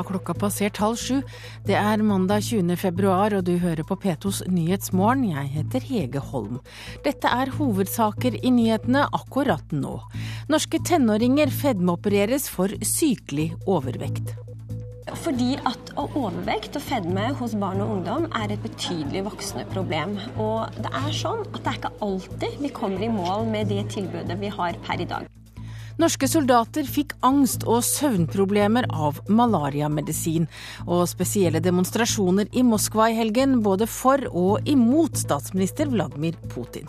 har klokka passert halv sju. Det er mandag 20. februar, og du hører på P2s Nyhetsmorgen. Jeg heter Hege Holm. Dette er hovedsaker i nyhetene akkurat nå. Norske tenåringer fedmeopereres for sykelig overvekt. Fordi at overvekt og fedme hos barn og ungdom er et betydelig voksende problem. Og det er sånn at det er ikke alltid vi kommer i mål med det tilbudet vi har per i dag. Norske soldater fikk angst og søvnproblemer av malariamedisin, og spesielle demonstrasjoner i Moskva i helgen både for og imot statsminister Vladimir Putin.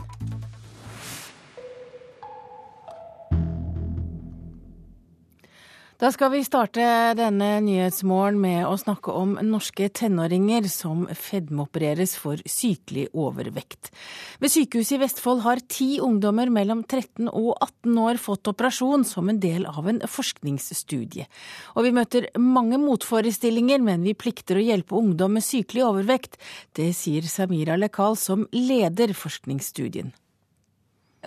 Da skal vi starte denne Nyhetsmorgen med å snakke om norske tenåringer som fedmeopereres for sykelig overvekt. Ved sykehuset i Vestfold har ti ungdommer mellom 13 og 18 år fått operasjon som en del av en forskningsstudie. Og vi møter mange motforestillinger, men vi plikter å hjelpe ungdom med sykelig overvekt. Det sier Samira Lekal som leder forskningsstudien.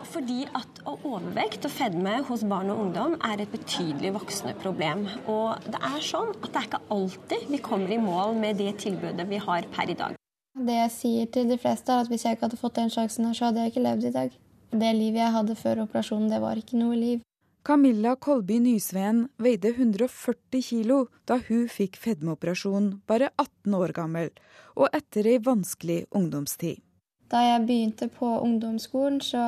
Fordi at overvekt og fedme hos barn og ungdom er et betydelig voksende problem. Og det er sånn at det er ikke alltid vi kommer i mål med det tilbudet vi har per i dag. Det jeg sier til de fleste, er at hvis jeg ikke hadde fått den sjansen her, så hadde jeg ikke levd i dag. Det livet jeg hadde før operasjonen, det var ikke noe liv. Camilla Kolby Nysveen veide 140 kilo da hun fikk fedmeoperasjon, bare 18 år gammel, og etter ei vanskelig ungdomstid. Da jeg begynte på ungdomsskolen, så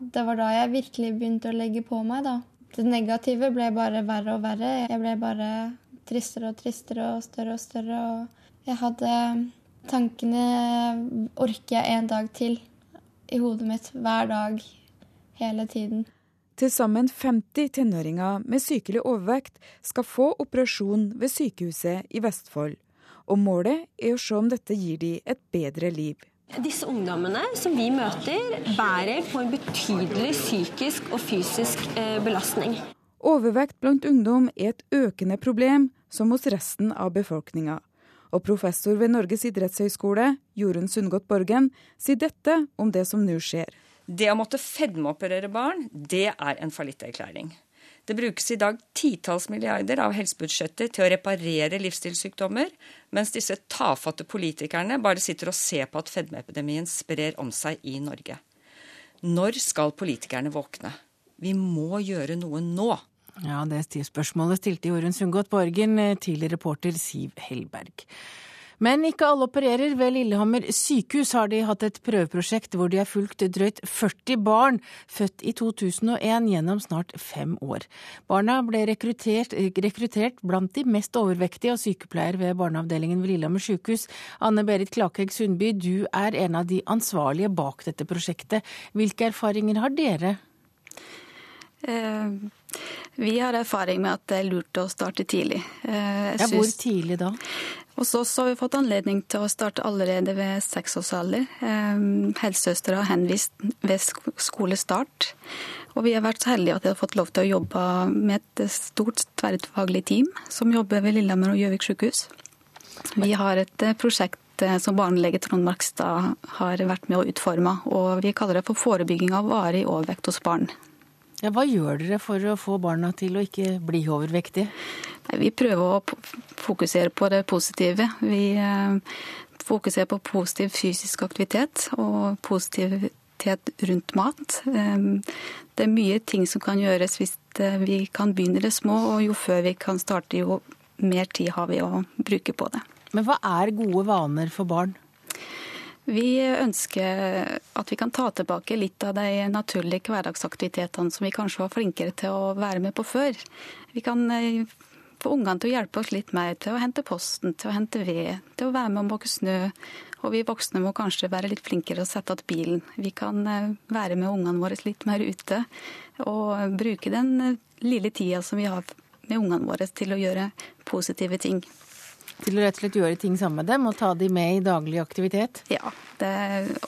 det var da jeg virkelig begynte å legge på meg, da. Det negative ble bare verre og verre. Jeg ble bare tristere og tristere og større og større. Og jeg hadde tankene Orker jeg en dag til? i hodet mitt hver dag, hele tiden. Til sammen 50 tenåringer med sykelig overvekt skal få operasjon ved sykehuset i Vestfold. Og målet er å se om dette gir de et bedre liv. Disse ungdommene som vi møter, bærer på en betydelig psykisk og fysisk eh, belastning. Overvekt blant ungdom er et økende problem, som hos resten av befolkninga. Og professor ved Norges idrettshøgskole, Jorunn Sundgodt Borgen, sier dette om det som nå skjer. Det å måtte fedmeoperere barn, det er en fallitterklæring. Det brukes i dag titalls milliarder av helsebudsjettet til å reparere livsstilssykdommer, mens disse tafatte politikerne bare sitter og ser på at fedmeepidemien sprer om seg i Norge. Når skal politikerne våkne? Vi må gjøre noe nå. Ja, det spørsmålet stilte Jorunn Sundgodt Borgen til reporter Siv Hellberg. Men ikke alle opererer. Ved Lillehammer sykehus har de hatt et prøveprosjekt hvor de har fulgt drøyt 40 barn født i 2001 gjennom snart fem år. Barna ble rekruttert, rekruttert blant de mest overvektige og sykepleier ved barneavdelingen ved Lillehammer sykehus. Anne Berit Klakegg Sundby, du er en av de ansvarlige bak dette prosjektet. Hvilke erfaringer har dere? Eh, vi har erfaring med at det er lurt å starte tidlig. Synes, ja, hvor tidlig da? Hos oss har vi fått anledning til å starte allerede ved seksårsalder. Ehm, helsesøstre har henvist ved skolestart. Og vi har vært så heldige at vi har fått lov til å jobbe med et stort tverrfaglig team som jobber ved Lillehammer og Gjøvik sykehus. Vi har et eh, prosjekt eh, som barnelege Trond Markstad har vært med å utforme, og vi kaller det for forebygging av varig overvekt hos barn. Ja, hva gjør dere for å få barna til å ikke bli overvektige? Vi prøver å fokusere på det positive. Vi eh, fokuserer på positiv fysisk aktivitet og positivitet rundt mat. Eh, det er mye ting som kan gjøres hvis eh, vi kan begynne det små, og jo før vi kan starte, jo mer tid har vi å bruke på det. Men hva er gode vaner for barn? Vi ønsker at vi kan ta tilbake litt av de naturlige hverdagsaktivitetene som vi kanskje var flinkere til å være med på før. Vi kan få ungene til å hjelpe oss litt mer til å hente posten, til å hente ved, til å være med å måke snø. Og vi voksne må kanskje være litt flinkere og sette igjen bilen. Vi kan eh, være med ungene våre litt mer ute og bruke den eh, lille tida som vi har med ungene våre til å gjøre positive ting til å rett og slett gjøre ting sammen med dem og ta dem med i daglig aktivitet? Ja, det,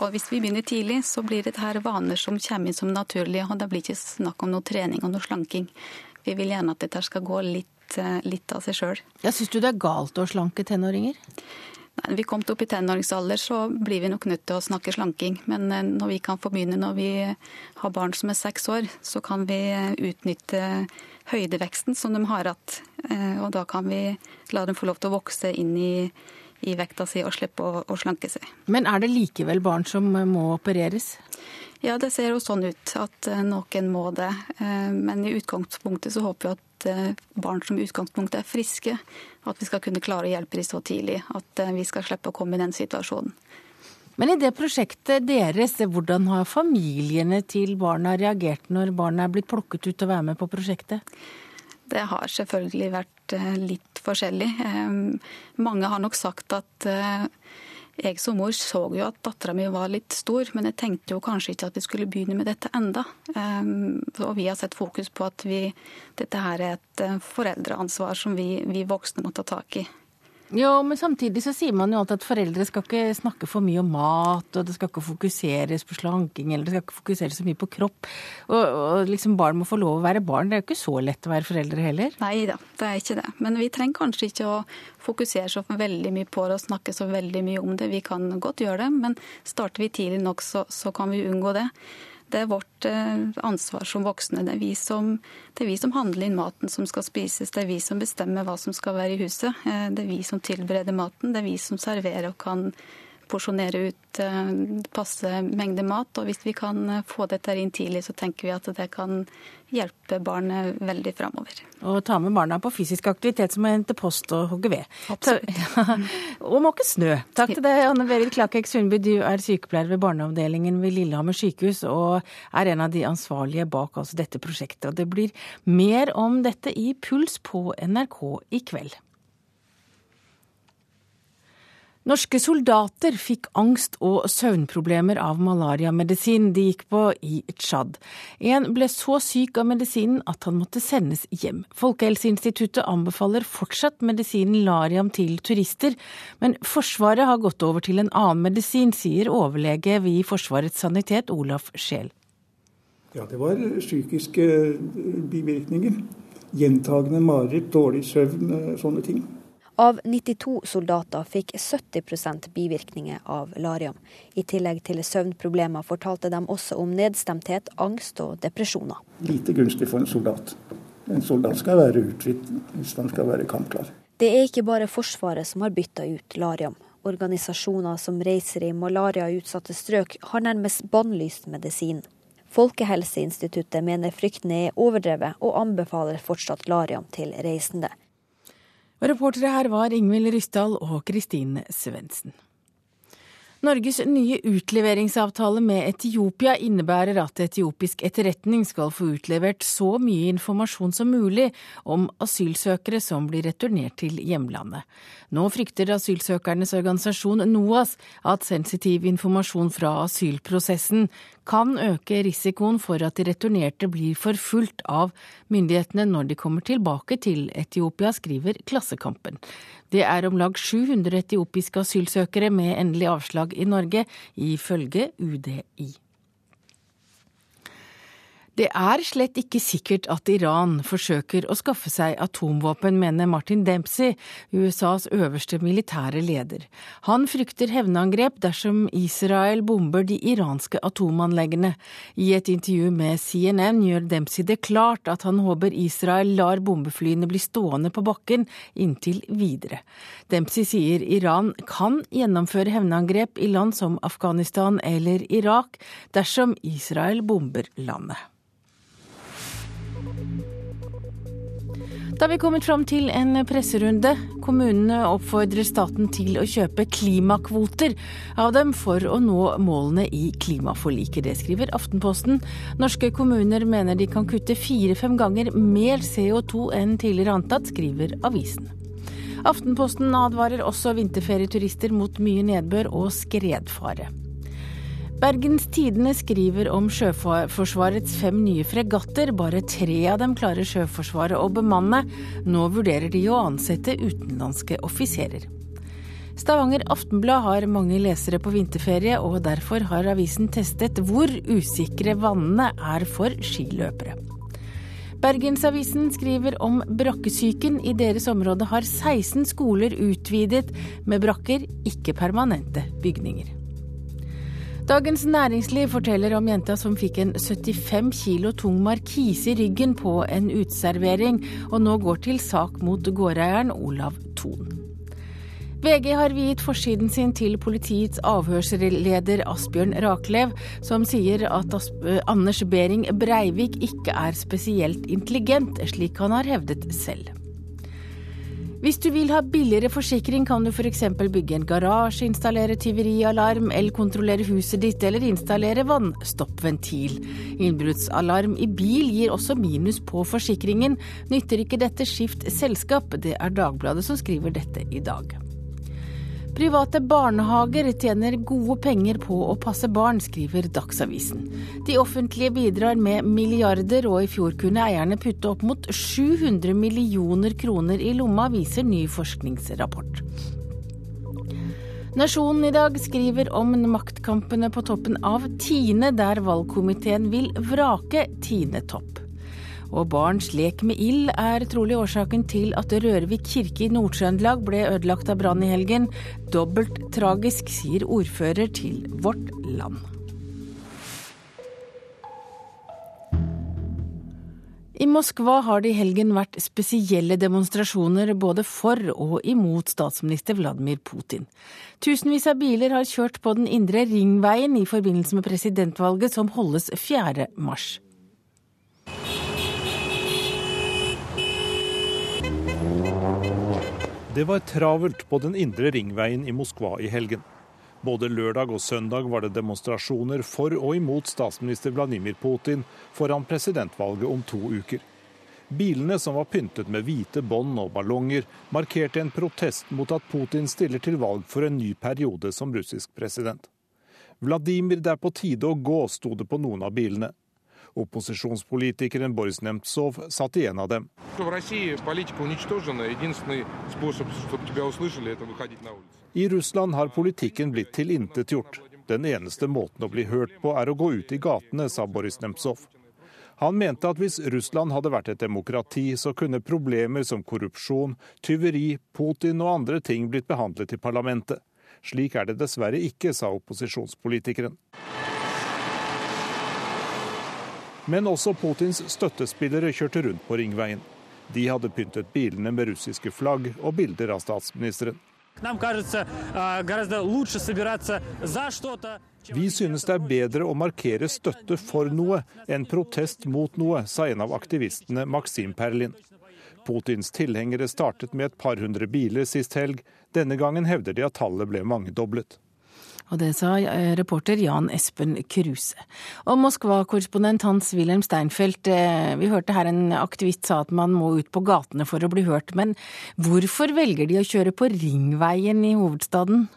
og hvis vi begynner tidlig, så blir det her vaner som kommer inn som naturlige. og Det blir ikke snakk om noe trening og noe slanking. Vi vil gjerne at dette skal gå litt, eh, litt av seg sjøl. Syns du det er galt å slanke tenåringer? Nei, Når vi kom opp i tenåringsalder, så blir vi nok nødt til å snakke slanking. Men eh, når vi kan få begynne når vi har barn som er seks år, så kan vi eh, utnytte høydeveksten som de har hatt. Og da kan vi la dem få lov til å vokse inn i, i vekta si og slippe å, å, slanke seg. Men er det likevel barn som må opereres? Ja, det ser jo sånn ut at noen må det. Men i utgangspunktet så håper vi at Eh, barn som utgangspunkt er friske, at vi skal kunne klare å hjelpe dem så tidlig at eh, vi skal slippe å komme i den situasjonen. Men i det prosjektet deres, hvordan har familiene til barna reagert når barna er blitt plukket ut til å være med på prosjektet? Det har selvfølgelig vært eh, litt forskjellig. Mange har nok sagt at jeg som mor så jo at dattera mi var litt stor, men jeg tenkte jo kanskje ikke at vi skulle begynne med dette enda. Um, og vi har sett fokus på at vi, dette her er et eh, foreldreansvar som vi, vi voksne må ta tak i. Jo, men samtidig så sier man jo alltid at foreldre skal ikke snakke for mye om mat, og det skal ikke fokuseres på slanking, eller det skal ikke fokuseres så mye på kropp. Og, og liksom barn må få lov å være barn. Det er jo ikke så lett å være foreldre heller. Nei da, det er ikke det. Men vi trenger kanskje ikke å fokusere så veldig mye på det og snakke så veldig mye om det. Vi kan godt gjøre det, men starter vi tidlig nok, så, så kan vi unngå det. Det er vårt eh, ansvar som voksne. Det er, som, det er vi som handler inn maten som skal spises. Det er vi som bestemmer hva som skal være i huset. Eh, det er vi som tilbereder maten. Det er vi som serverer og kan porsjonere ut eh, passe mengde mat. Og hvis vi kan eh, få dette inn tidlig, så tenker vi at det kan hjelpe barnet veldig framover. Og ta med barna på fysisk aktivitet som å hente post og hogge ved. og måke snø. Takk til deg, Anne Berit Klakek Sundby. Du er sykepleier ved barneavdelingen ved Lillehammer sykehus og er en av de ansvarlige bak altså dette prosjektet. Og det blir mer om dette i Puls på NRK i kveld. Norske soldater fikk angst og søvnproblemer av malariamedisin de gikk på i Tsjad. En ble så syk av medisinen at han måtte sendes hjem. Folkehelseinstituttet anbefaler fortsatt medisinen Lariam til turister, men Forsvaret har gått over til en annen medisin, sier overlege ved Forsvarets sanitet Olaf Scheel. Ja, det var psykiske bivirkninger. Gjentagende mareritt, dårlig søvn, sånne ting. Av 92 soldater fikk 70% bivirkninger av Larium. I tillegg til søvnproblemer fortalte de også om nedstemthet, angst og depresjoner. Lite gunstig for en soldat. En soldat skal være uthvilt hvis han skal være kampklar. Det er ikke bare Forsvaret som har bytta ut Larium. Organisasjoner som reiser i malariautsatte strøk, har nærmest bannlyst medisinen. Folkehelseinstituttet mener fryktene er overdrevet, og anbefaler fortsatt Larium til reisende. Reportere her var Ingvild Ryssdal og Kristine Svendsen. Norges nye utleveringsavtale med Etiopia innebærer at etiopisk etterretning skal få utlevert så mye informasjon som mulig om asylsøkere som blir returnert til hjemlandet. Nå frykter asylsøkernes organisasjon NOAS at sensitiv informasjon fra asylprosessen kan øke risikoen for at de returnerte blir forfulgt av myndighetene når de kommer tilbake til Etiopia, skriver Klassekampen. Det er om lag 700 etiopiske asylsøkere med endelig avslag i Norge, ifølge UDI. Det er slett ikke sikkert at Iran forsøker å skaffe seg atomvåpen, mener Martin Dempsey, USAs øverste militære leder. Han frykter hevnangrep dersom Israel bomber de iranske atomanleggene. I et intervju med CNN gjør Dempsey det klart at han håper Israel lar bombeflyene bli stående på bakken inntil videre. Dempsey sier Iran kan gjennomføre hevnangrep i land som Afghanistan eller Irak dersom Israel bomber landet. Da vi kommet fram til en presserunde. Kommunene oppfordrer staten til å kjøpe klimakvoter av dem for å nå målene i klimaforliket. Det skriver Aftenposten. Norske kommuner mener de kan kutte fire-fem ganger mer CO2 enn tidligere antatt, skriver avisen. Aftenposten advarer også vinterferieturister mot mye nedbør og skredfare. Bergens Tidende skriver om Sjøforsvarets fem nye fregatter. Bare tre av dem klarer Sjøforsvaret å bemanne. Nå vurderer de å ansette utenlandske offiserer. Stavanger Aftenblad har mange lesere på vinterferie, og derfor har avisen testet hvor usikre vannene er for skiløpere. Bergensavisen skriver om brakkesyken. I deres område har 16 skoler utvidet med brakker, ikke permanente bygninger. Dagens Næringsliv forteller om jenta som fikk en 75 kilo tung markise i ryggen på en uteservering, og nå går til sak mot gårdeieren Olav Thon. VG har viet forsiden sin til politiets avhørsleder Asbjørn Raklev, som sier at Anders Behring Breivik ikke er spesielt intelligent, slik han har hevdet selv. Hvis du vil ha billigere forsikring, kan du f.eks. bygge en garasje, installere tyverialarm, elkontrollere huset ditt eller installere vannstoppventil. Innbruddsalarm i bil gir også minus på forsikringen. Nytter ikke dette, skift selskap. Det er Dagbladet som skriver dette i dag. Private barnehager tjener gode penger på å passe barn, skriver Dagsavisen. De offentlige bidrar med milliarder, og i fjor kunne eierne putte opp mot 700 millioner kroner i lomma, viser ny forskningsrapport. Nasjonen i dag skriver om maktkampene på toppen av Tine, der valgkomiteen vil vrake Tine Topp. Og barns lek med ild er trolig årsaken til at Rørvik kirke i Nord-Trøndelag ble ødelagt av brann i helgen. Dobbelt tragisk, sier ordfører til Vårt Land. I Moskva har det i helgen vært spesielle demonstrasjoner både for og imot statsminister Vladimir Putin. Tusenvis av biler har kjørt på den indre ringveien i forbindelse med presidentvalget som holdes 4. mars. Det var travelt på den indre ringveien i Moskva i helgen. Både lørdag og søndag var det demonstrasjoner for og imot statsminister Vladimir Putin foran presidentvalget om to uker. Bilene som var pyntet med hvite bånd og ballonger, markerte en protest mot at Putin stiller til valg for en ny periode som russisk president. Vladimir, det er på tide å gå, sto det på noen av bilene. Opposisjonspolitikeren Boris Nemtsov satt i en av dem. I Russland har politikken blitt tilintetgjort. Den eneste måten å bli hørt på er å gå ut i gatene, sa Boris Nemtsov. Han mente at hvis Russland hadde vært et demokrati, så kunne problemer som korrupsjon, tyveri, Putin og andre ting blitt behandlet i parlamentet. Slik er det dessverre ikke, sa opposisjonspolitikeren. Men også Putins støttespillere kjørte rundt på ringveien. De hadde pyntet bilene med russiske flagg og bilder av statsministeren. Vi synes det er bedre å markere støtte for noe enn protest mot noe, sa en av aktivistene Maksim Perlin. Putins tilhengere startet med et par hundre biler sist helg. Denne gangen hevder de at tallet ble mangedoblet. Og det sa eh, reporter Jan Espen Kruse. Og Moskva-korrespondent Hans-Wilhelm Steinfeld, eh, vi hørte her en aktivist sa at man må ut på gatene for å bli hørt. Men hvorfor velger de å kjøre på ringveien i hovedstaden?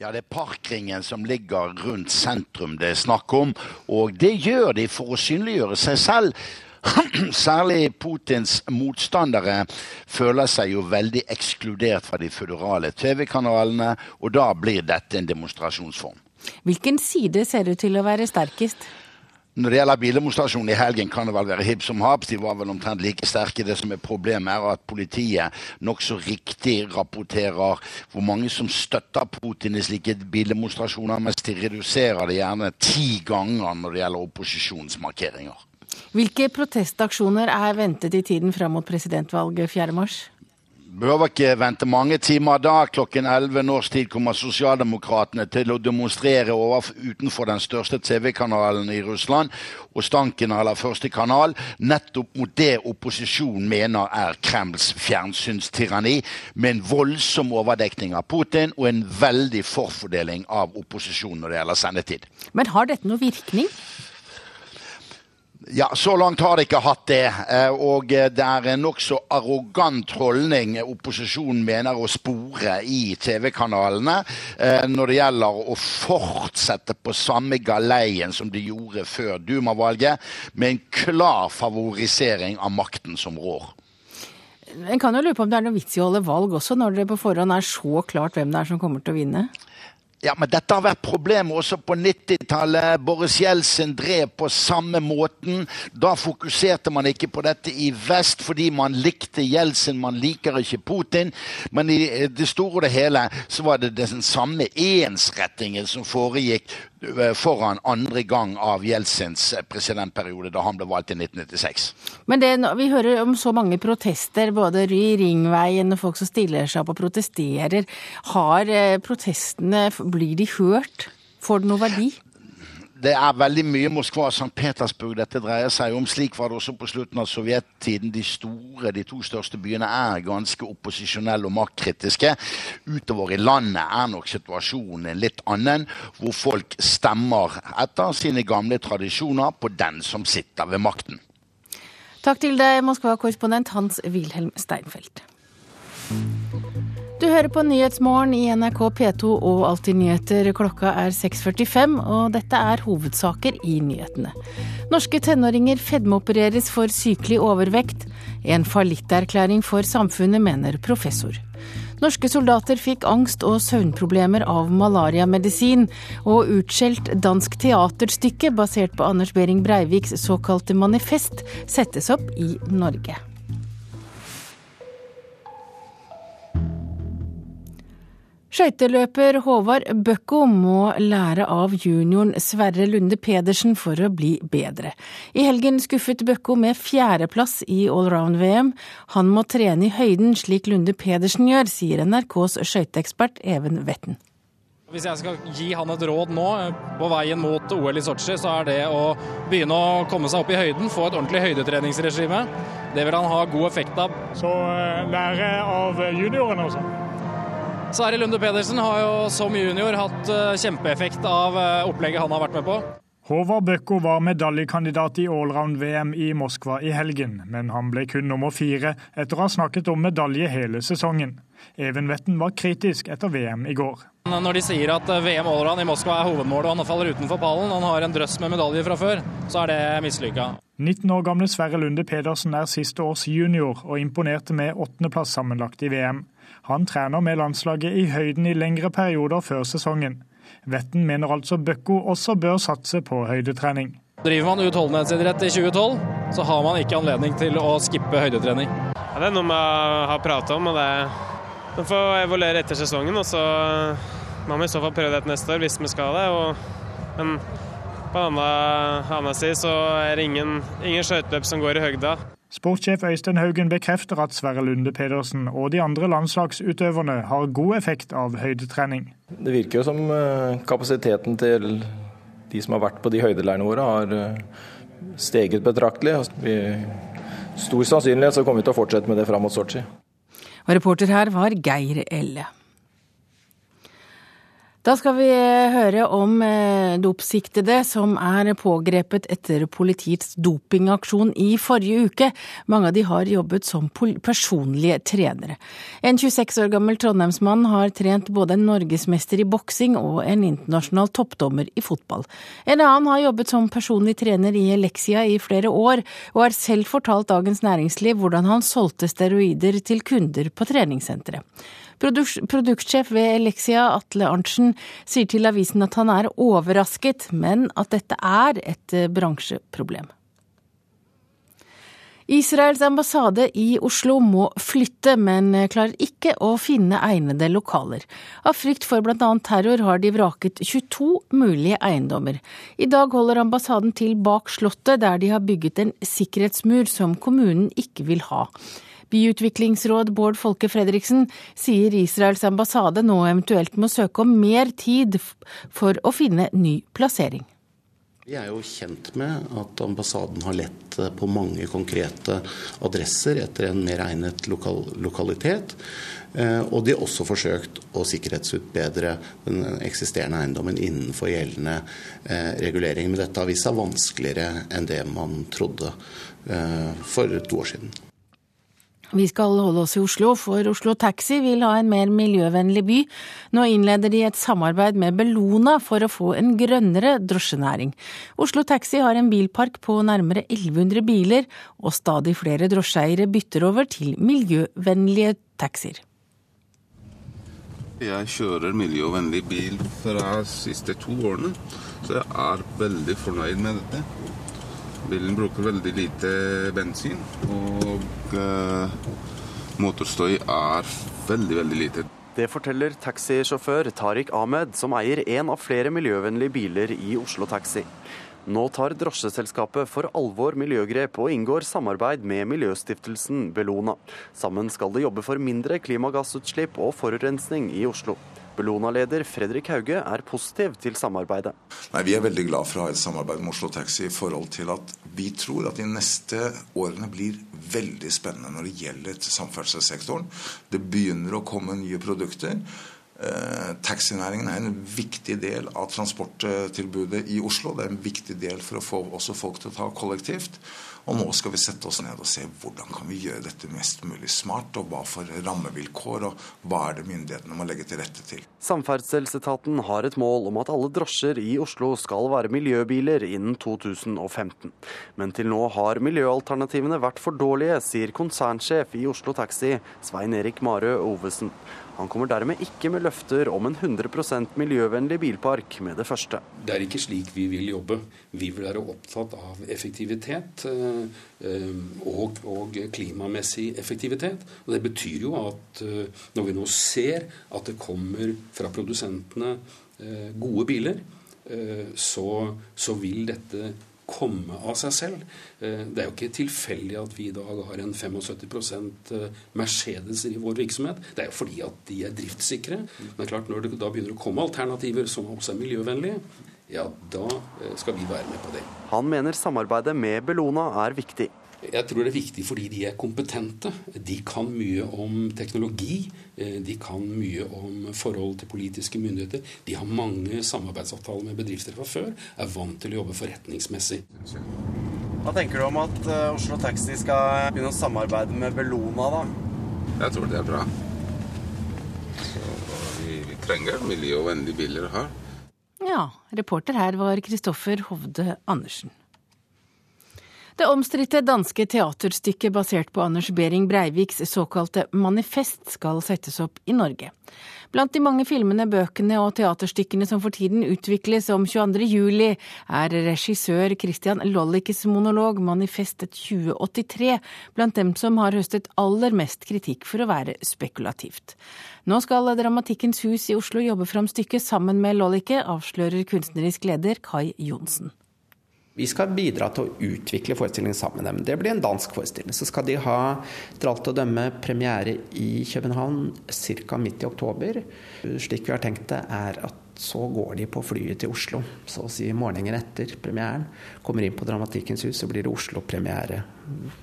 Ja, Det er parkringen som ligger rundt sentrum det er snakk om. Og det gjør de for å synliggjøre seg selv. Særlig Putins motstandere føler seg jo veldig ekskludert fra de føderale TV-kanalene, og da blir dette en demonstrasjonsform. Hvilken side ser ut til å være sterkest? Når det gjelder bildemonstrasjonen i helgen, kan det vel være hipp som haps. De var vel omtrent like sterke. Det som er problemet, er at politiet nokså riktig rapporterer hvor mange som støtter Putin i slike bildemonstrasjoner, mens de reduserer det gjerne ti ganger når det gjelder opposisjonsmarkeringer. Hvilke protestaksjoner er ventet i tiden fram mot presidentvalget 4.3? Behøver ikke vente mange timer. Da klokken 11 norsk tid kommer sosialdemokratene til å demonstrere utenfor den største TV-kanalen i Russland, og Stanken eller Første kanal, nettopp mot det opposisjonen mener er Kremls fjernsynstyranni, med en voldsom overdekning av Putin og en veldig forfordeling av opposisjonen når det gjelder sendetid. Men har dette noe virkning? Ja, Så langt har de ikke hatt det. Eh, og det er en nokså arrogant holdning opposisjonen mener å spore i TV-kanalene eh, når det gjelder å fortsette på samme galeien som de gjorde før Duma-valget, med en klar favorisering av makten som rår. En kan jo lure på om det er noe vits i å holde valg også, når det på forhånd er så klart hvem det er som kommer til å vinne? Ja, men dette har vært problemet også på 90-tallet. Boris Jeltsin drev på samme måten. Da fokuserte man ikke på dette i vest fordi man likte Jeltsin, man liker ikke Putin. Men i det store og det hele så var det den samme ensrettingen som foregikk foran andre gang av Jeltsins presidentperiode, da han ble valgt i 1996. Men det, vi hører om så mange protester, både i Ringveien og folk som stiller seg opp og protesterer. Har eh, protestene Blir de hørt? Får det noe verdi? Det er veldig mye Moskva og St. Petersburg dette dreier seg om. Slik var det også på slutten av sovjettiden. De store, de to største byene er ganske opposisjonelle og maktkritiske. Utover i landet er nok situasjonen en litt annen, hvor folk stemmer etter sine gamle tradisjoner på den som sitter ved makten. Takk til deg, Moskva-korrespondent Hans-Wilhelm Steinfeld. Du hører på Nyhetsmorgen i NRK P2 og Alltid nyheter. Klokka er 6.45, og dette er hovedsaker i nyhetene. Norske tenåringer fedmeopereres for sykelig overvekt. En fallitterklæring for samfunnet, mener professor. Norske soldater fikk angst og søvnproblemer av malariamedisin, og utskjelt dansk teaterstykke basert på Anders Behring Breiviks såkalte manifest settes opp i Norge. Skøyteløper Håvard Bøkko må lære av junioren Sverre Lunde Pedersen for å bli bedre. I helgen skuffet Bøkko med fjerdeplass i allround-VM. Han må trene i høyden slik Lunde Pedersen gjør, sier NRKs skøyteekspert Even Vetten. Hvis jeg skal gi han et råd nå på veien mot OL i Sotsji, så er det å begynne å komme seg opp i høyden, få et ordentlig høydetreningsregime. Det vil han ha god effekt av. Så eh, lære av juniorene også? Sverre Lunde Pedersen har jo som junior hatt eh, kjempeeffekt av eh, opplegget han har vært med på. Håvard Bøkko var medaljekandidat i allround-VM i Moskva i helgen, men han ble kun nummer fire etter å ha snakket om medalje hele sesongen. Even Wetten var kritisk etter VM i går. Når de sier at eh, VM allround i Moskva er hovedmålet og han faller utenfor pallen, han har en drøss med medaljer fra før, så er det mislykka. 19 år gamle Sverre Lunde Pedersen er siste års junior og imponerte med åttendeplass sammenlagt i VM. Han trener med landslaget i høyden i lengre perioder før sesongen. Vetten mener altså Bøkko også bør satse på høydetrening. Driver man utholdenhetsidrett i 2012, så har man ikke anledning til å skippe høydetrening. Ja, det er noe vi har pratet om, og det man får evaluere etter sesongen. Og så må vi i så fall prøve det neste år, hvis vi skal det. Og, men på en annen side så er det ingen, ingen skøyteløp som går i høgda. Sportssjef Øystein Haugen bekrefter at Sverre Lunde Pedersen og de andre landslagsutøverne har god effekt av høydetrening. Det virker jo som eh, kapasiteten til de som har vært på de høydeleirene våre, har eh, steget betraktelig. Vi, stor sannsynlighet så kommer vi til å fortsette med det fram mot Sotsji. reporter her var Geir Elle. Da skal vi høre om eh, dopsiktede som er pågrepet etter politiets dopingaksjon i forrige uke. Mange av de har jobbet som personlige trenere. En 26 år gammel trondheimsmann har trent både en norgesmester i boksing og en internasjonal toppdommer i fotball. En annen har jobbet som personlig trener i Elexia i flere år, og har selv fortalt Dagens Næringsliv hvordan han solgte steroider til kunder på treningssenteret. Produktsjef ved Elixia, Atle Arntzen, sier til avisen at han er overrasket, men at dette er et eh, bransjeproblem. Israels ambassade i Oslo må flytte, men klarer ikke å finne egnede lokaler. Av frykt for bl.a. terror har de vraket 22 mulige eiendommer. I dag holder ambassaden til bak Slottet, der de har bygget en sikkerhetsmur som kommunen ikke vil ha. Byutviklingsråd Bård Folke Fredriksen sier Israels ambassade nå eventuelt må søke om mer tid for å finne ny plassering. Vi er jo kjent med at ambassaden har lett på mange konkrete adresser etter en mer egnet lokal lokalitet. Eh, og de har også forsøkt å sikkerhetsutbedre den eksisterende eiendommen innenfor gjeldende eh, regulering. Men dette har vist seg vanskeligere enn det man trodde eh, for to år siden. Vi skal holde oss i Oslo, for Oslo Taxi vil ha en mer miljøvennlig by. Nå innleder de et samarbeid med Bellona for å få en grønnere drosjenæring. Oslo Taxi har en bilpark på nærmere 1100 biler, og stadig flere drosjeeiere bytter over til miljøvennlige taxier. Jeg kjører miljøvennlig bil fra de siste to årene, så jeg er veldig fornøyd med dette. Bilen bruker veldig lite bensin, og uh, motorstøy er veldig, veldig lite. Det forteller taxisjåfør Tariq Ahmed, som eier en av flere miljøvennlige biler i Oslo Taxi. Nå tar drosjeselskapet for alvor miljøgrep og inngår samarbeid med miljøstiftelsen Bellona. Sammen skal de jobbe for mindre klimagassutslipp og forurensning i Oslo. Bellona-leder Fredrik Hauge er positiv til samarbeidet. Nei, Vi er veldig glad for å ha et samarbeid med Oslo Taxi i forhold til at vi tror at de neste årene blir veldig spennende når det gjelder samferdselssektoren. Det begynner å komme nye produkter. Eh, taxinæringen er en viktig del av transporttilbudet i Oslo. Det er en viktig del for å få også folk til å ta kollektivt. Og nå skal vi sette oss ned og se hvordan kan vi gjøre dette mest mulig smart, og hva for rammevilkår, og hva er det myndighetene må legge til rette til. Samferdselsetaten har et mål om at alle drosjer i Oslo skal være miljøbiler innen 2015. Men til nå har miljøalternativene vært for dårlige, sier konsernsjef i Oslo Taxi, Svein Erik Marø Ovesen. Han kommer dermed ikke med løfter om en 100% miljøvennlig bilpark med det første. Det er ikke slik vi vil jobbe. Vi vil være opptatt av effektivitet eh, og, og klimamessig effektivitet. Og Det betyr jo at eh, når vi nå ser at det kommer fra produsentene eh, gode biler, så, så vil dette komme av seg selv. Eh, det er jo ikke tilfeldig at vi i dag har en 75 eh, Mercedeser i vår virksomhet. Det er jo fordi at de er driftssikre. Men det er klart når det da begynner å komme alternativer som også er miljøvennlige, ja, da eh, skal vi være med på det. Han mener samarbeidet med Bellona er viktig. Jeg tror det er viktig fordi de er kompetente. De kan mye om teknologi. Eh, de kan mye om forhold til politiske myndigheter. De har mange samarbeidsavtaler med bedrifter fra før. Er vant til å jobbe forretningsmessig. Hva tenker du om at eh, Oslo Taxi skal begynne å samarbeide med Bellona, da? Jeg tror det er bra. Så vi, vi trenger miljøvennlige biler her. Ja, reporter her var Kristoffer Hovde Andersen. Det omstridte danske teaterstykket basert på Anders Behring Breiviks såkalte Manifest skal settes opp i Norge. Blant de mange filmene, bøkene og teaterstykkene som for tiden utvikles om 22. juli, er regissør Christian Lollikes monolog Manifest 2083 blant dem som har høstet aller mest kritikk for å være spekulativt. Nå skal Dramatikkens hus i Oslo jobbe fram stykket sammen med Lollike, avslører kunstnerisk leder Kai Johnsen. Vi skal bidra til å utvikle forestillingen sammen med dem. Det blir en dansk forestilling. Så skal de ha etter alt å dømme premiere i København ca. midt i oktober. Slik vi har tenkt det, er at så går de på flyet til Oslo, så å si morgenen etter premieren. Kommer inn på Dramatikkens hus, så blir det Oslo-premiere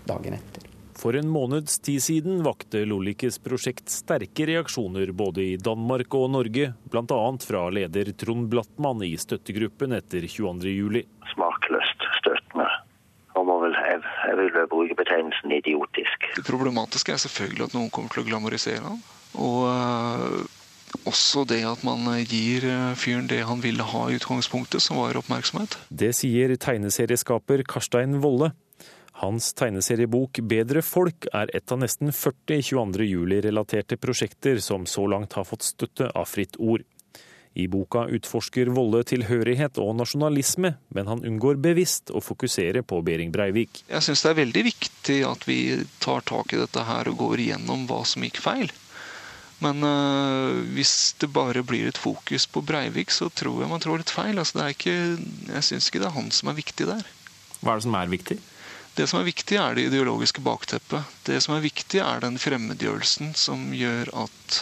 dagen etter. For en måneds tid siden vakte Lollikes prosjekt sterke reaksjoner både i Danmark og Norge, bl.a. fra leder Trond Blattmann i støttegruppen etter 22.07. Smakløst støttende. Og må vel, jeg, vil vel bruke betegnelsen idiotisk. Det problematiske er selvfølgelig at noen kommer til å glamorisere han. Og uh, også det at man gir eh, fyren det han ville ha i utgangspunktet, som var oppmerksomhet. Det sier tegneserieskaper Karstein Wolle. Hans tegneseriebok 'Bedre folk' er et av nesten 40 22. juli-relaterte prosjekter som så langt har fått støtte av Fritt Ord. I boka utforsker Volle tilhørighet og nasjonalisme, men han unngår bevisst å fokusere på Behring Breivik. Jeg syns det er veldig viktig at vi tar tak i dette her og går igjennom hva som gikk feil. Men øh, hvis det bare blir et fokus på Breivik, så tror jeg man trår litt feil. Altså, ikke, jeg syns ikke det er han som er viktig der. Hva er det som er viktig? Det som er viktig, er det ideologiske bakteppet. Det som er viktig, er den fremmedgjørelsen som gjør at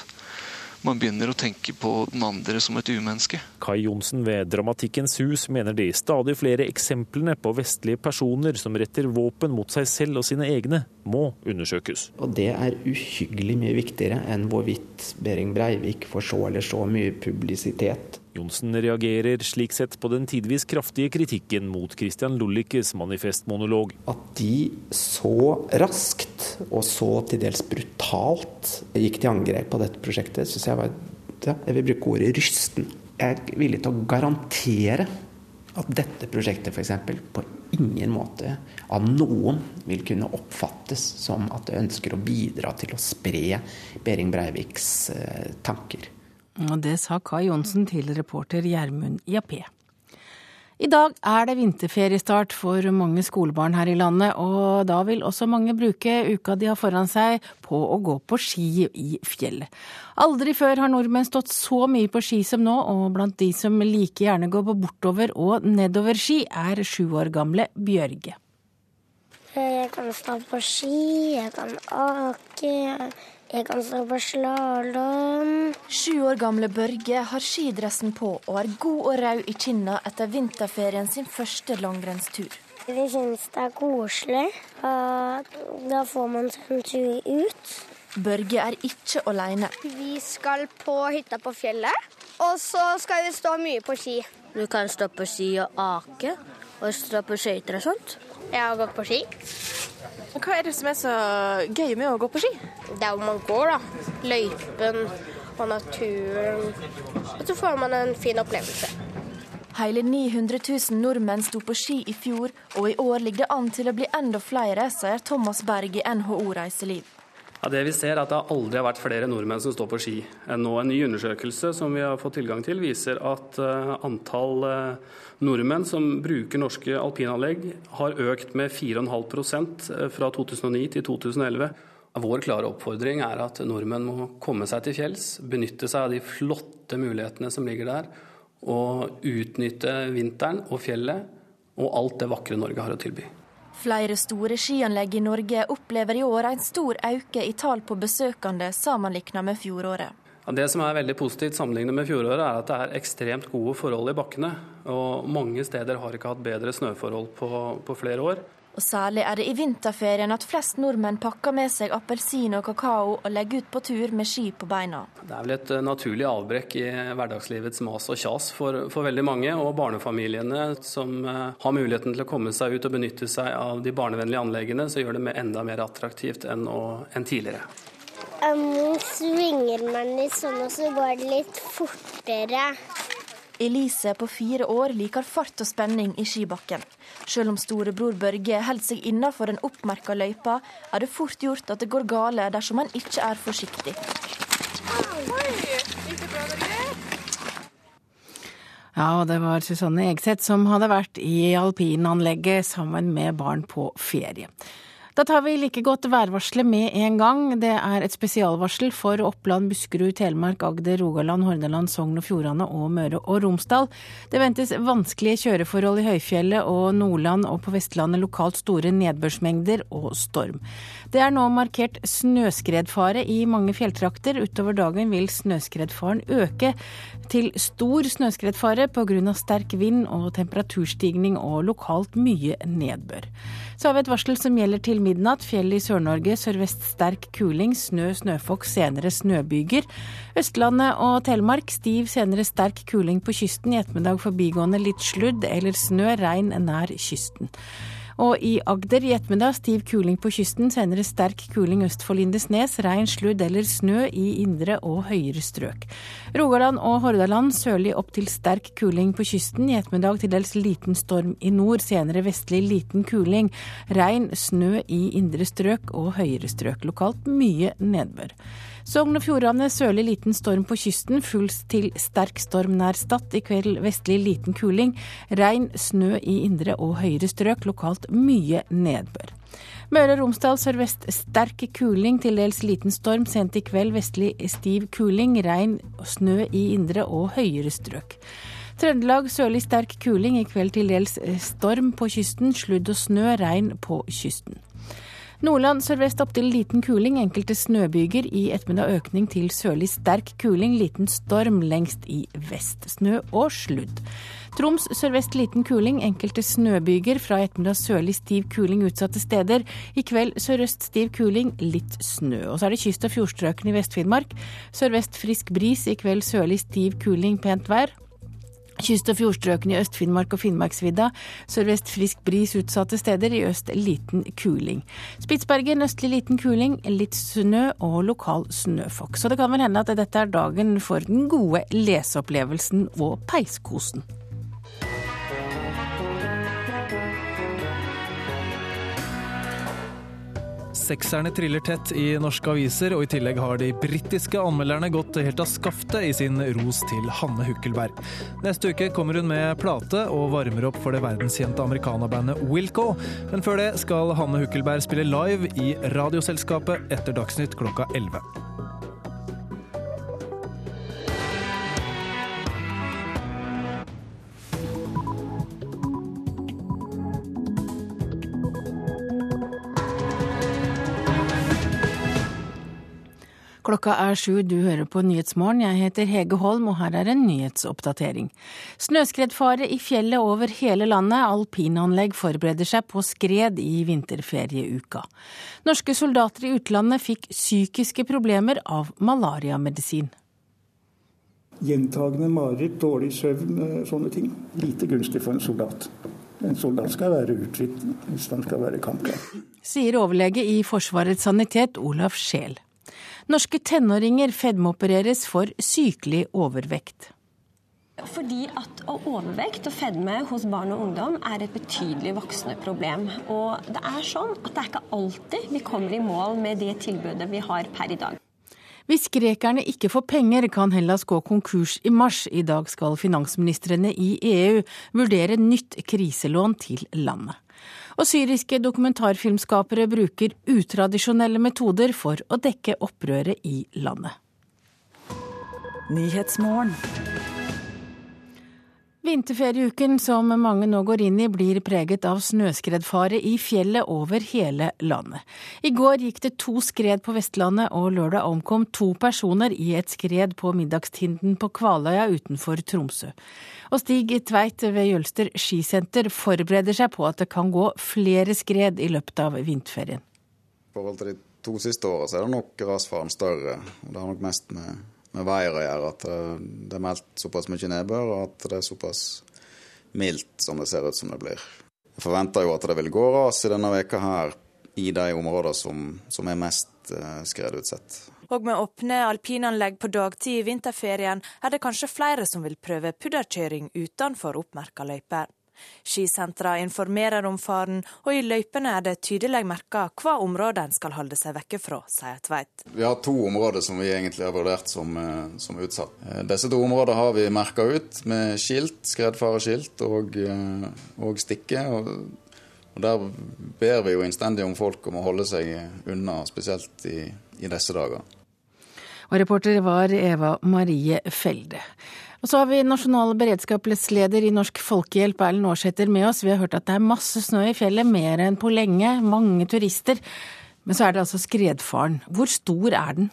man begynner å tenke på den andre som et umenneske. Kai Johnsen ved Dramatikkens hus mener de stadig flere eksemplene på vestlige personer som retter våpen mot seg selv og sine egne, må undersøkes. Og det er uhyggelig mye viktigere enn hvorvidt Behring Breivik får så eller så mye publisitet. Johnsen reagerer slik sett på den tidvis kraftige kritikken mot Christian Lullikes manifestmonolog. At de så raskt og så til dels brutalt gikk til angrep på dette prosjektet, syns jeg var ja, Jeg vil bruke ordet rysten. Jeg er villig til å garantere at dette prosjektet f.eks. på ingen måte av noen vil kunne oppfattes som at det ønsker å bidra til å spre Behring Breiviks eh, tanker. Og det sa Kai Johnsen til reporter Gjermund Jappé. I dag er det vinterferiestart for mange skolebarn her i landet, og da vil også mange bruke uka de har foran seg på å gå på ski i fjellet. Aldri før har nordmenn stått så mye på ski som nå, og blant de som like gjerne går på bortover- og nedoverski, er sju år gamle Bjørge. Jeg kan stå på ski, jeg kan ake, jeg kan stå på slalåm. Sju år gamle Børge har skidressen på og er god og rød i kinna etter vinterferien sin første langrennstur. Vi syns det er koselig, da får man seg en tur ut. Børge er ikke alene. Vi skal på hytta på fjellet, og så skal vi stå mye på ski. Du kan stå på ski og ake, og stå på skøyter og sånt. Jeg har gått på ski. Hva er det som er så gøy med å gå på ski? Det er hvor man går, da. Løypen og naturen. Og så får man en fin opplevelse. Hele 900 000 nordmenn sto på ski i fjor, og i år ligger det an til å bli enda flere, sier Thomas Berg i NHO Reiseliv. Ja, det vi ser er at det aldri har vært flere nordmenn som står på ski enn nå. En ny undersøkelse som vi har fått tilgang til, viser at uh, antall uh, nordmenn som bruker norske alpinanlegg, har økt med 4,5% fra 2009 til 2011. Vår klare oppfordring er at nordmenn må komme seg til fjells, benytte seg av de flotte mulighetene som ligger der, og utnytte vinteren og fjellet og alt det vakre Norge har å tilby. Flere store skianlegg i Norge opplever i år en stor økning i tall på besøkende sammenlignet med fjoråret. Det som er veldig positivt sammenlignet med fjoråret, er at det er ekstremt gode forhold i bakkene. Og mange steder har ikke hatt bedre snøforhold på, på flere år. Og Særlig er det i vinterferien at flest nordmenn pakker med seg appelsin og kakao og legger ut på tur med ski på beina. Det er vel et eh, naturlig avbrekk i hverdagslivets mas og kjas for, for veldig mange. Og barnefamiliene som eh, har muligheten til å komme seg ut og benytte seg av de barnevennlige anleggene, så gjør det enda mer attraktivt enn, å, enn tidligere. Nå svinger man litt sånn, og så går det litt fortere. Elise på fire år liker fart og spenning i skibakken. Selv om storebror Børge holder seg innenfor den oppmerka løypa, er det fort gjort at det går gale dersom man ikke er forsiktig. Ja, og det var Susanne Egseth som hadde vært i alpinanlegget sammen med barn på ferie. Da tar vi like godt værvarselet med en gang. Det er et spesialvarsel for Oppland, Buskerud, Telemark, Agder, Rogaland, Hordaland, Sogn og Fjordane og Møre og Romsdal. Det ventes vanskelige kjøreforhold i høyfjellet og Nordland og på Vestlandet lokalt store nedbørsmengder og storm. Det er nå markert snøskredfare i mange fjelltrakter. Utover dagen vil snøskredfaren øke til stor snøskredfare pga. sterk vind og temperaturstigning og lokalt mye nedbør. Så har vi et varsel som gjelder til midnatt. Fjell i Sør-Norge sørvest sterk kuling, snø, snøfokk, senere snøbyger. Østlandet og Telemark stiv, senere sterk kuling på kysten. I ettermiddag forbigående litt sludd eller snø, regn nær kysten. Og i Agder i ettermiddag stiv kuling på kysten, senere sterk kuling øst for Lindesnes, regn, sludd eller snø i indre og høyere strøk. Rogaland og Hordaland sørlig opp til sterk kuling på kysten, i ettermiddag til dels liten storm i nord, senere vestlig liten kuling. Regn, snø i indre strøk og høyere strøk. Lokalt mye nedbør. Sogn og Fjordane sørlig liten storm på kysten, full til sterk storm nær Stad. I kveld vestlig liten kuling. Regn, snø i indre og høyere strøk, lokalt mye nedbør. Møre og Romsdal sørvest sterk kuling, til dels liten storm. Sent i kveld vestlig stiv kuling, regn snø i indre og høyere strøk. Trøndelag sørlig sterk kuling, i kveld til dels storm på kysten. Sludd og snø, regn på kysten. Nordland sørvest opp til liten kuling, enkelte snøbyger. I ettermiddag økning til sørlig sterk kuling, liten storm lengst i vest. Snø og sludd. Troms sørvest liten kuling, enkelte snøbyger. Fra ettermiddag sørlig stiv kuling utsatte steder. I kveld sørøst stiv kuling, litt snø. Og så er det kyst- og fjordstrøkene i Vest-Finnmark. Sørvest frisk bris, i kveld sørlig stiv kuling, pent vær. Kyst- og fjordstrøkene i Øst-Finnmark og Finnmarksvidda. Sørvest frisk bris utsatte steder, i øst liten kuling. Spitsbergen østlig liten kuling, litt snø og lokal snøfokk. Så det kan vel hende at dette er dagen for den gode leseopplevelsen og peiskosen. Sekserne triller tett i norske aviser, og i tillegg har de britiske anmelderne gått helt av skaftet i sin ros til Hanne Hukkelberg. Neste uke kommer hun med plate og varmer opp for det verdenskjente amerikanerbandet Wilco. Men før det skal Hanne Hukkelberg spille live i Radioselskapet etter Dagsnytt klokka 11. Klokka er sju, du hører på Nyhetsmorgen. Jeg heter Hege Holm, og her er en nyhetsoppdatering. Snøskredfare i fjellet over hele landet. Alpinanlegg forbereder seg på skred i vinterferieuka. Norske soldater i utlandet fikk psykiske problemer av malariamedisin. Gjentagende mareritt, dårlig søvn, eh, sånne ting. Lite gunstig for en soldat. En soldat skal være uthvilt hvis han skal være kampklar. Sier overlege i Forsvarets sanitet Olaf Scheel. Norske tenåringer fedmeopereres for sykelig overvekt. Fordi at overvekt og fedme hos barn og ungdom er et betydelig voksende problem. Og det er sånn at det er ikke alltid vi kommer i mål med det tilbudet vi har per i dag. Hvis grekerne ikke får penger, kan Hellas gå konkurs i mars. I dag skal finansministrene i EU vurdere nytt kriselån til landet. Og syriske dokumentarfilmskapere bruker utradisjonelle metoder for å dekke opprøret i landet. Vinterferieuken som mange nå går inn i, blir preget av snøskredfare i fjellet over hele landet. I går gikk det to skred på Vestlandet, og lørdag omkom to personer i et skred på middagstinden på Kvaløya utenfor Tromsø. Og Stig Tveit ved Jølster skisenter forbereder seg på at det kan gå flere skred i løpet av vinterferien. I forhold til de to siste åra så er det nok rasfaren større. og Det har nok mest med med veier å gjøre. At det er meldt såpass mye nedbør, og at det er såpass mildt som det ser ut som det blir. Jeg forventer jo at det vil gå ras i denne veka her i de områdene som, som er mest skredutsatt. skredutsett. Og med åpne alpinanlegg på dagtid i vinterferien er det kanskje flere som vil prøve pudderkjøring utenfor oppmerka løyper. Skisentra informerer om faren, og i løypene er det tydelig merka hva områder en skal holde seg vekke fra, sier Tveit. Vi har to områder som vi egentlig har vurdert som, eh, som utsatt. Eh, disse to områdene har vi merka ut med skilt, skredfareskilt og, eh, og stikke. Og, og Der ber vi jo innstendig om folk om å holde seg unna, spesielt i, i disse dager. Og reporter var Eva Marie Felde. Og så har vi nasjonal beredskapsleder i Norsk Folkehjelp, Erlend Aarsæter, med oss. Vi har hørt at det er masse snø i fjellet, mer enn på lenge. Mange turister. Men så er det altså skredfaren. Hvor stor er den?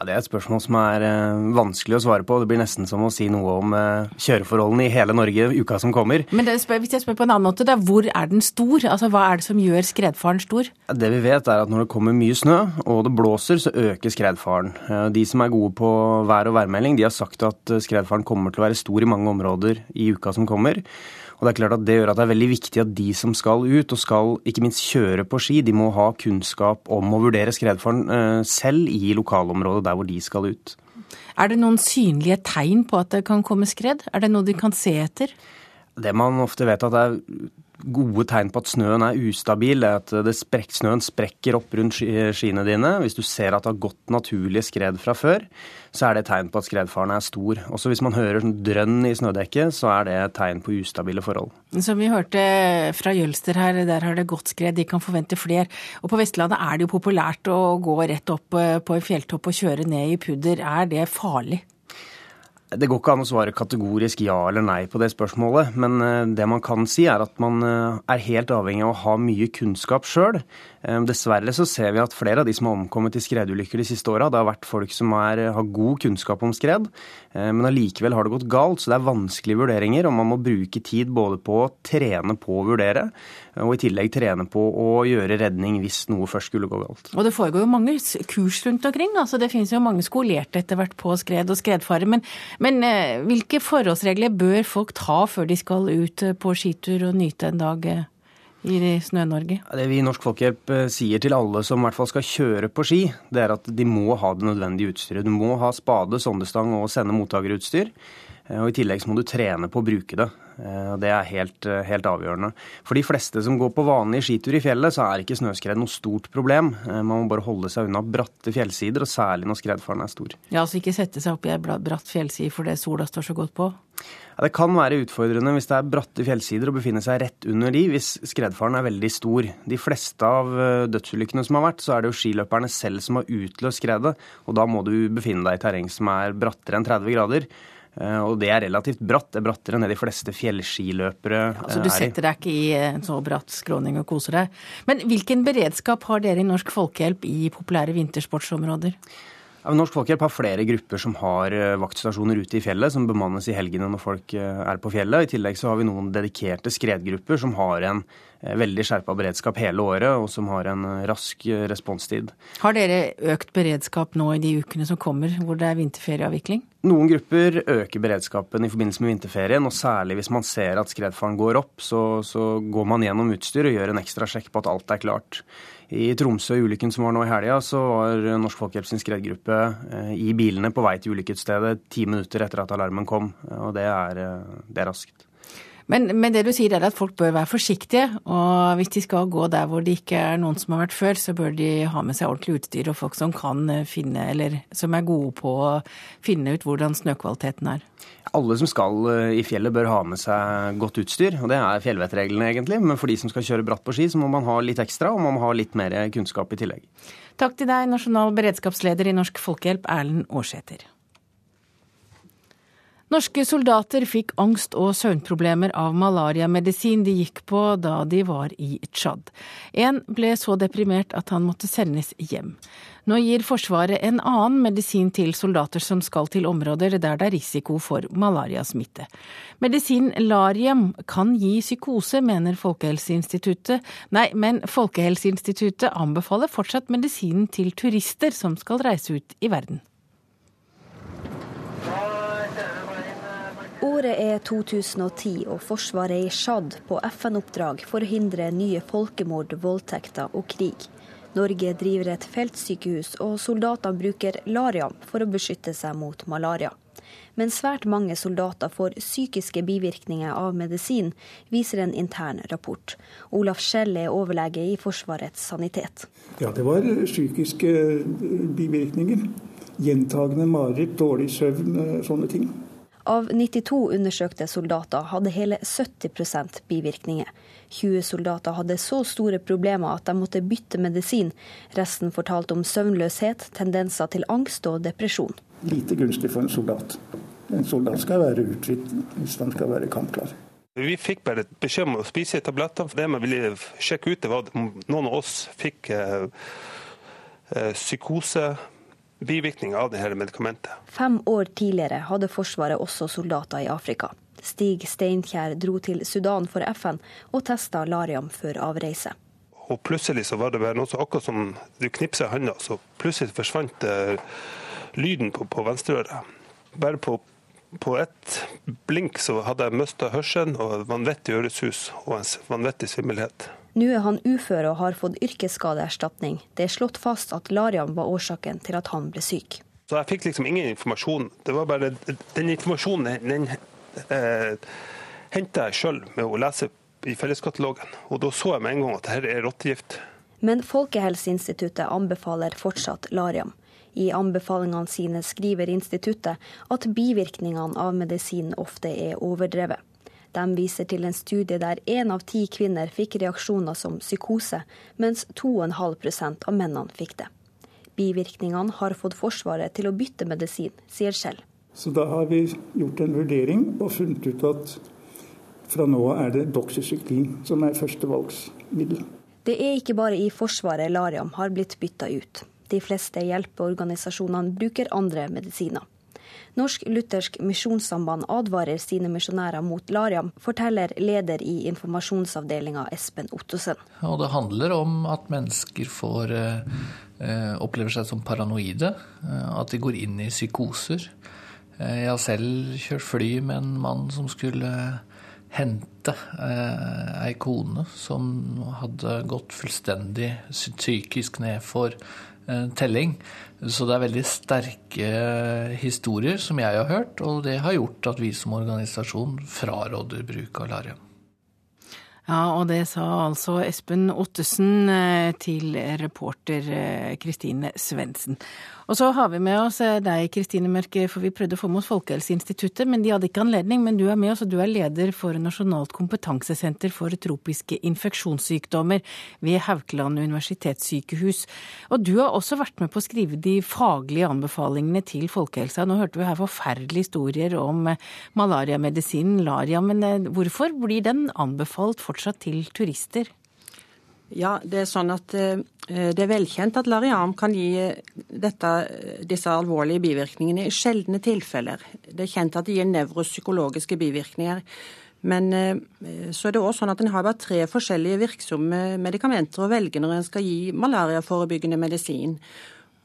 Ja, det er et spørsmål som er eh, vanskelig å svare på. Det blir nesten som å si noe om eh, kjøreforholdene i hele Norge uka som kommer. Men det, hvis jeg spør på en annen måte, da, hvor er den stor? Altså, Hva er det som gjør skredfaren stor? Ja, det vi vet er at når det kommer mye snø og det blåser, så øker skredfaren. De som er gode på vær- og værmelding, de har sagt at eh, skredfaren kommer til å være stor i mange områder i uka som kommer. Og Det er klart at det gjør at det er veldig viktig at de som skal ut, og skal ikke minst kjøre på ski, de må ha kunnskap om å vurdere skredfaren eh, selv i lokalområdet der hvor de skal ut. Er det noen synlige tegn på at det kan komme skred? Er det noe de kan se etter? Det man ofte vet at det er gode tegn på at snøen er ustabil, er at sprek, snøen sprekker opp rundt skiene dine. Hvis du ser at det har gått naturlige skred fra før, så er det tegn på at skredfaren er stor. Også hvis man hører sånn drønn i snødekket, så er det tegn på ustabile forhold. Som vi hørte fra Jølster her, der har det gått skred, de kan forvente flere. Og på Vestlandet er det jo populært å gå rett opp eh, på en fjelltopp og kjøre ned i pudder. Er det farlig? Det går ikke an å svare kategorisk ja eller nei på det spørsmålet. Men eh, det man kan si, er at man eh, er helt avhengig av å ha mye kunnskap sjøl. Eh, dessverre så ser vi at flere av de som har omkommet i skredulykker de siste åra, det har vært folk som er, har god kunnskap om skred, men allikevel har det gått galt. Så det er vanskelige vurderinger, og man må bruke tid både på å trene på å vurdere, og i tillegg trene på å gjøre redning hvis noe først skulle gå galt. Og det foregår jo mange kurs rundt omkring. altså Det finnes jo mange skolerte etter hvert på skred og skredfare. Men, men eh, hvilke forholdsregler bør folk ta før de skal ut eh, på skitur og nyte en dag? Eh, i Snø-Norge? Det vi i Norsk Folkehjelp sier til alle som i hvert fall skal kjøre på ski, det er at de må ha det nødvendige utstyret. Du må ha spade, sondestang og sende mottakerutstyr. Og I tillegg så må du trene på å bruke det. Eh, det er helt, eh, helt, avgjørende. For de fleste som går på vanlig skitur i fjellet, så er ikke snøskred noe stort problem. Man må bare holde seg unna bratte fjellsider, og særlig når skredfaren er stor. Ja, Altså ikke sette seg opp i ei bratt fjellside fordi sola står så godt på? Ja, det kan være utfordrende hvis det er bratte fjellsider å befinne seg rett under de, hvis skredfaren er veldig stor. De fleste av dødsulykkene som har vært, så er det jo skiløperne selv som har utløst skredet, og da må du befinne deg i terreng som er brattere enn 30 grader. Eh, og det er relativt bratt. Det er brattere enn det de fleste fjellskiløpere er i. Altså Du setter deg ikke i en så bratt skråning og koser deg. Men hvilken beredskap har dere i Norsk Folkehjelp i populære vintersportsområder? Norsk Folkehjelp har flere grupper som har eh, vaktstasjoner ute i fjellet, som bemannes i helgene når folk eh, er på fjellet. I tillegg så har vi noen dedikerte skredgrupper som har en eh, veldig skjerpa beredskap hele året, og som har en rask responstid. Har dere økt beredskap nå i de ukene som kommer, hvor det er vinterferieavvikling? Noen grupper øker beredskapen i forbindelse med vinterferien, og særlig hvis man ser at skredfaren går opp, så, så går man gjennom utstyr og gjør en ekstra sjekk på at alt er klart. I Tromsø, i ulykken som var nå i helga, så var Norsk Folkehjelp sin skredgruppe eh, i bilene på vei til ulykkesstedet ti minutter etter at alarmen kom. Og det er, eh, det er raskt. Men, men, det du sier er at folk bør være forsiktige, og hvis de skal gå der hvor det ikke er noen som har vært før, så bør de ha med seg ordentlig utstyr og folk som kan eh, finne, eller som er gode på å finne ut hvordan snøkvaliteten er. Alle som skal eh, i fjellet bør ha med seg godt utstyr, og det er fjellvettreglene egentlig. Men for de som skal kjøre bratt på ski, så må man ha litt ekstra, og man må ha litt mer kunnskap i tillegg. Takk til deg, nasjonal beredskapsleder i Norsk Folkehjelp, Erlend Aarsæter. Norske soldater fikk angst og søvnproblemer av malariamedisin de gikk på da de var i Tsjad. En ble så deprimert at han måtte sendes hjem. Nå gir Forsvaret en annen medisin til soldater som skal til områder der det er risiko for malariasmitte. Medisin Lariam kan gi psykose, mener Folkehelseinstituttet. Nei, men Folkehelseinstituttet anbefaler fortsatt medisinen til turister som skal reise ut i verden. Året er 2010 og Forsvaret er i Tsjad på FN-oppdrag for å hindre nye folkemord, voldtekter og krig. Norge driver et feltsykehus, og soldatene bruker Lariam for å beskytte seg mot malaria. Men svært mange soldater får psykiske bivirkninger av medisin, viser en intern rapport. Olaf Schell er overlege i Forsvarets sanitet. Ja, det var psykiske bivirkninger. Gjentagende mareritt, dårlig søvn, sånne ting. Av 92 undersøkte soldater hadde hele 70% bivirkninger. 20 soldater hadde så store problemer at de måtte bytte medisin. Resten fortalte om søvnløshet, tendenser til angst og depresjon. Lite gunstig for en soldat. En soldat skal være uthvilt hvis han skal være kampklar. Vi fikk bare beskjed om å spise tabletter. Det vi ville sjekke ut, det var at noen av oss fikk eh, eh psykose bivirkninger av dette medikamentet. Fem år tidligere hadde Forsvaret også soldater i Afrika. Stig Steinkjer dro til Sudan for FN og testa Lariam før avreise. Og Plutselig så var det bare noe så akkurat som du knipsa i handa, så plutselig forsvant uh, lyden på, på venstreøret. Bare på, på ett blink så hadde jeg mista hørselen og vanvittig øresus og en vanvittig svimmelhet. Nå er han ufør og har fått yrkesskadeerstatning. Det er slått fast at Lariam var årsaken til at han ble syk. Så jeg fikk liksom ingen informasjon. Det var bare Den informasjonen den eh, henta jeg sjøl med å lese i felleskatalogen. Og da så jeg med en gang at dette er rottegift. Men Folkehelseinstituttet anbefaler fortsatt Lariam. I anbefalingene sine skriver instituttet at bivirkningene av medisinen ofte er overdrevet. De viser til en studie der én av ti kvinner fikk reaksjoner som psykose, mens 2,5% av mennene fikk det. Bivirkningene har fått Forsvaret til å bytte medisin, sier Skjell. Så da har vi gjort en vurdering og funnet ut at fra nå er det doxycyklin som er førstevalgsmiddel. Det er ikke bare i Forsvaret Lariam har blitt bytta ut. De fleste hjelpeorganisasjonene bruker andre medisiner. Norsk Luthersk Misjonssamband advarer sine misjonærer mot Lariam, forteller leder i informasjonsavdelinga Espen Ottosen. Og det handler om at mennesker får, eh, opplever seg som paranoide. Eh, at de går inn i psykoser. Eh, jeg har selv kjørt fly med en mann som skulle hente ei kone som hadde gått fullstendig psykisk ned for telling. Så det er veldig sterke historier som jeg har hørt, og det har gjort at vi som organisasjon fraråder bruk av larium. Ja, og det sa altså Espen Ottesen eh, til reporter eh, Kristine Svendsen. Og så har vi med oss eh, deg, Kristine Mørke, for vi prøvde å få med oss Folkehelseinstituttet, men de hadde ikke anledning. Men du er med oss, og du er leder for Nasjonalt kompetansesenter for tropiske infeksjonssykdommer ved Haukeland universitetssykehus. Og du har også vært med på å skrive de faglige anbefalingene til folkehelsa. Nå hørte vi her forferdelige historier om eh, malariamedisinen Laria, men eh, hvorfor blir den anbefalt fortsatt til turister? Ja, det er sånn at eh, det er velkjent at Lariam kan gi eh, dette, disse alvorlige bivirkningene i sjeldne tilfeller. Det er kjent at det gir nevropsykologiske bivirkninger. Men eh, så er det også sånn at en har bare tre forskjellige virksomme medikamenter å velge når en skal gi malariaforebyggende medisin.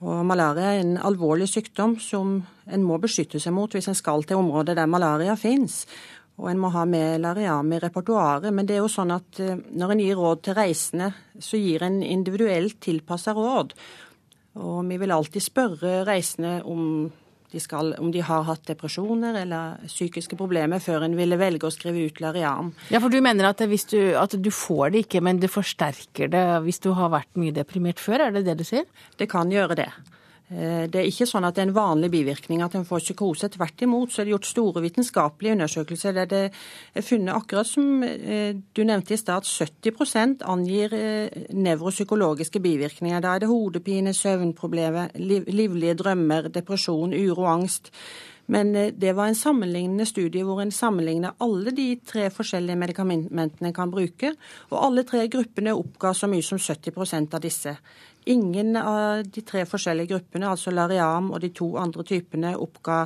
Og malaria er en alvorlig sykdom som en må beskytte seg mot hvis en skal til områder der malaria finnes. Og en må ha med Lariam i repertoaret. Men det er jo sånn at eh, når en gir råd til reisende, så gir en individuelt tilpassa råd. Og vi vil alltid spørre reisende om de, skal, om de har hatt depresjoner eller psykiske problemer før en ville velge å skrive ut Lariam. Ja, for du mener at, du, at du får det ikke, men det forsterker det hvis du har vært mye deprimert før, er det det du sier? Det kan gjøre det. Eh, det er ikke sånn at det er en vanlig bivirkning at en får psykose. Tvert imot så er det gjort store vitenskapelige undersøkelser der det er funnet, akkurat som eh, du nevnte i stad, at 70% angir eh, nevropsykologiske bivirkninger. Da er det hodepine, søvnproblemer, livlige drømmer, depresjon, uro, angst. Men det var en sammenlignende studie hvor en sammenlignet alle de tre forskjellige medikamentene en kan bruke, og alle tre gruppene oppga så mye som 70% av disse. Ingen av de tre forskjellige gruppene, altså Lariam og de to andre typene, oppga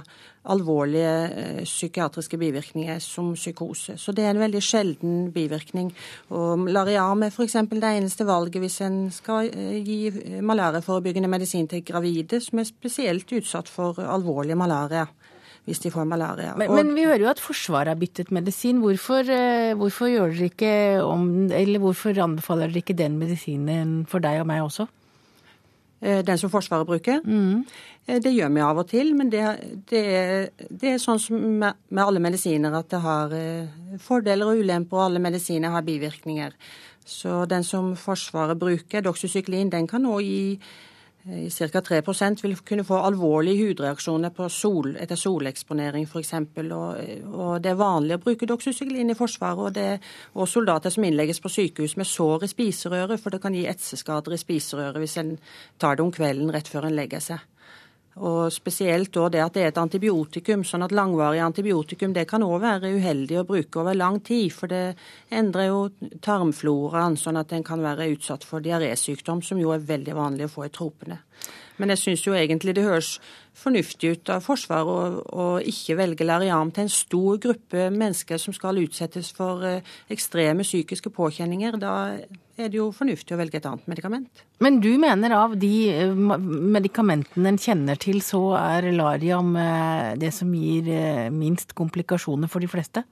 alvorlige eh, psykiatriske bivirkninger som psykose. Så det er en veldig sjelden bivirkning. Og Lariam er f.eks. det eneste valget hvis en skal eh, gi malariaforebyggende medisin til gravide som er spesielt utsatt for alvorlig malaria hvis de får malaria. Men, men, vi hører jo at Forsvaret har byttet medisin. Hvorfor, eh, hvorfor, om, eller hvorfor anbefaler dere ikke den medisinen for deg og meg også? Eh, den som Forsvaret bruker. Mm. Eh, det gjør vi av og til, men det, det, det er sånn som med, med, alle medisiner at det har eh, fordeler og ulemper, og alle medisiner har bivirkninger. Så den som Forsvaret bruker, doxycyklin, den kan òg gi Ca. 3% vil kunne få alvorlige hudreaksjoner sol, etter soleksponering f.eks. Og, og det er vanlig å bruke doxycyklin i Forsvaret. Og det også soldater som innlegges på sykehus med sår i spiserøret, for det kan gi etseskader i spiserøret hvis en tar det om kvelden rett før en legger seg. Og spesielt da det at det er et antibiotikum, sånn at langvarig antibiotikum det kan òg være uheldig å bruke over lang tid. For det endrer jo tarmfloraen, sånn at en kan være utsatt for diarésykdom, som jo er veldig vanlig å få i tropene. Men jeg syns jo egentlig det høres fornuftig ut av Forsvaret å, ikke velge Lariam til en stor gruppe mennesker som skal utsettes for eh, ekstreme psykiske påkjenninger. Da er det jo fornuftig å velge et annet medikament. Men du mener av de eh, medikamentene en kjenner til, så er Lariam eh, det som gir minst komplikasjoner for de fleste?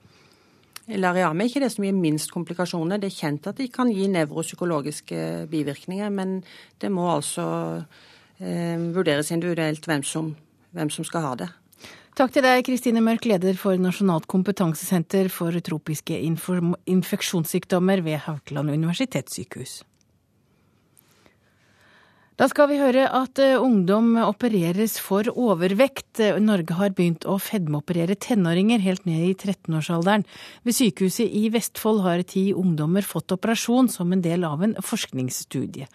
Lariam er ikke det som gir minst komplikasjoner. Det er kjent at de kan gi nevropsykologiske bivirkninger, men det må altså vurderes individuelt hvem som, hvem som skal ha det. Takk til deg, Kristine Mørk, leder for Nasjonalt kompetansesenter for tropiske infeksjonssykdommer ved Haukeland universitetssykehus. Da skal vi høre at eh, ungdom opereres for overvekt. Norge har begynt å fedmeoperere tenåringer helt ned i 13-årsalderen. Ved sykehuset i Vestfold har ti ungdommer fått operasjon som en del av en forskningsstudie.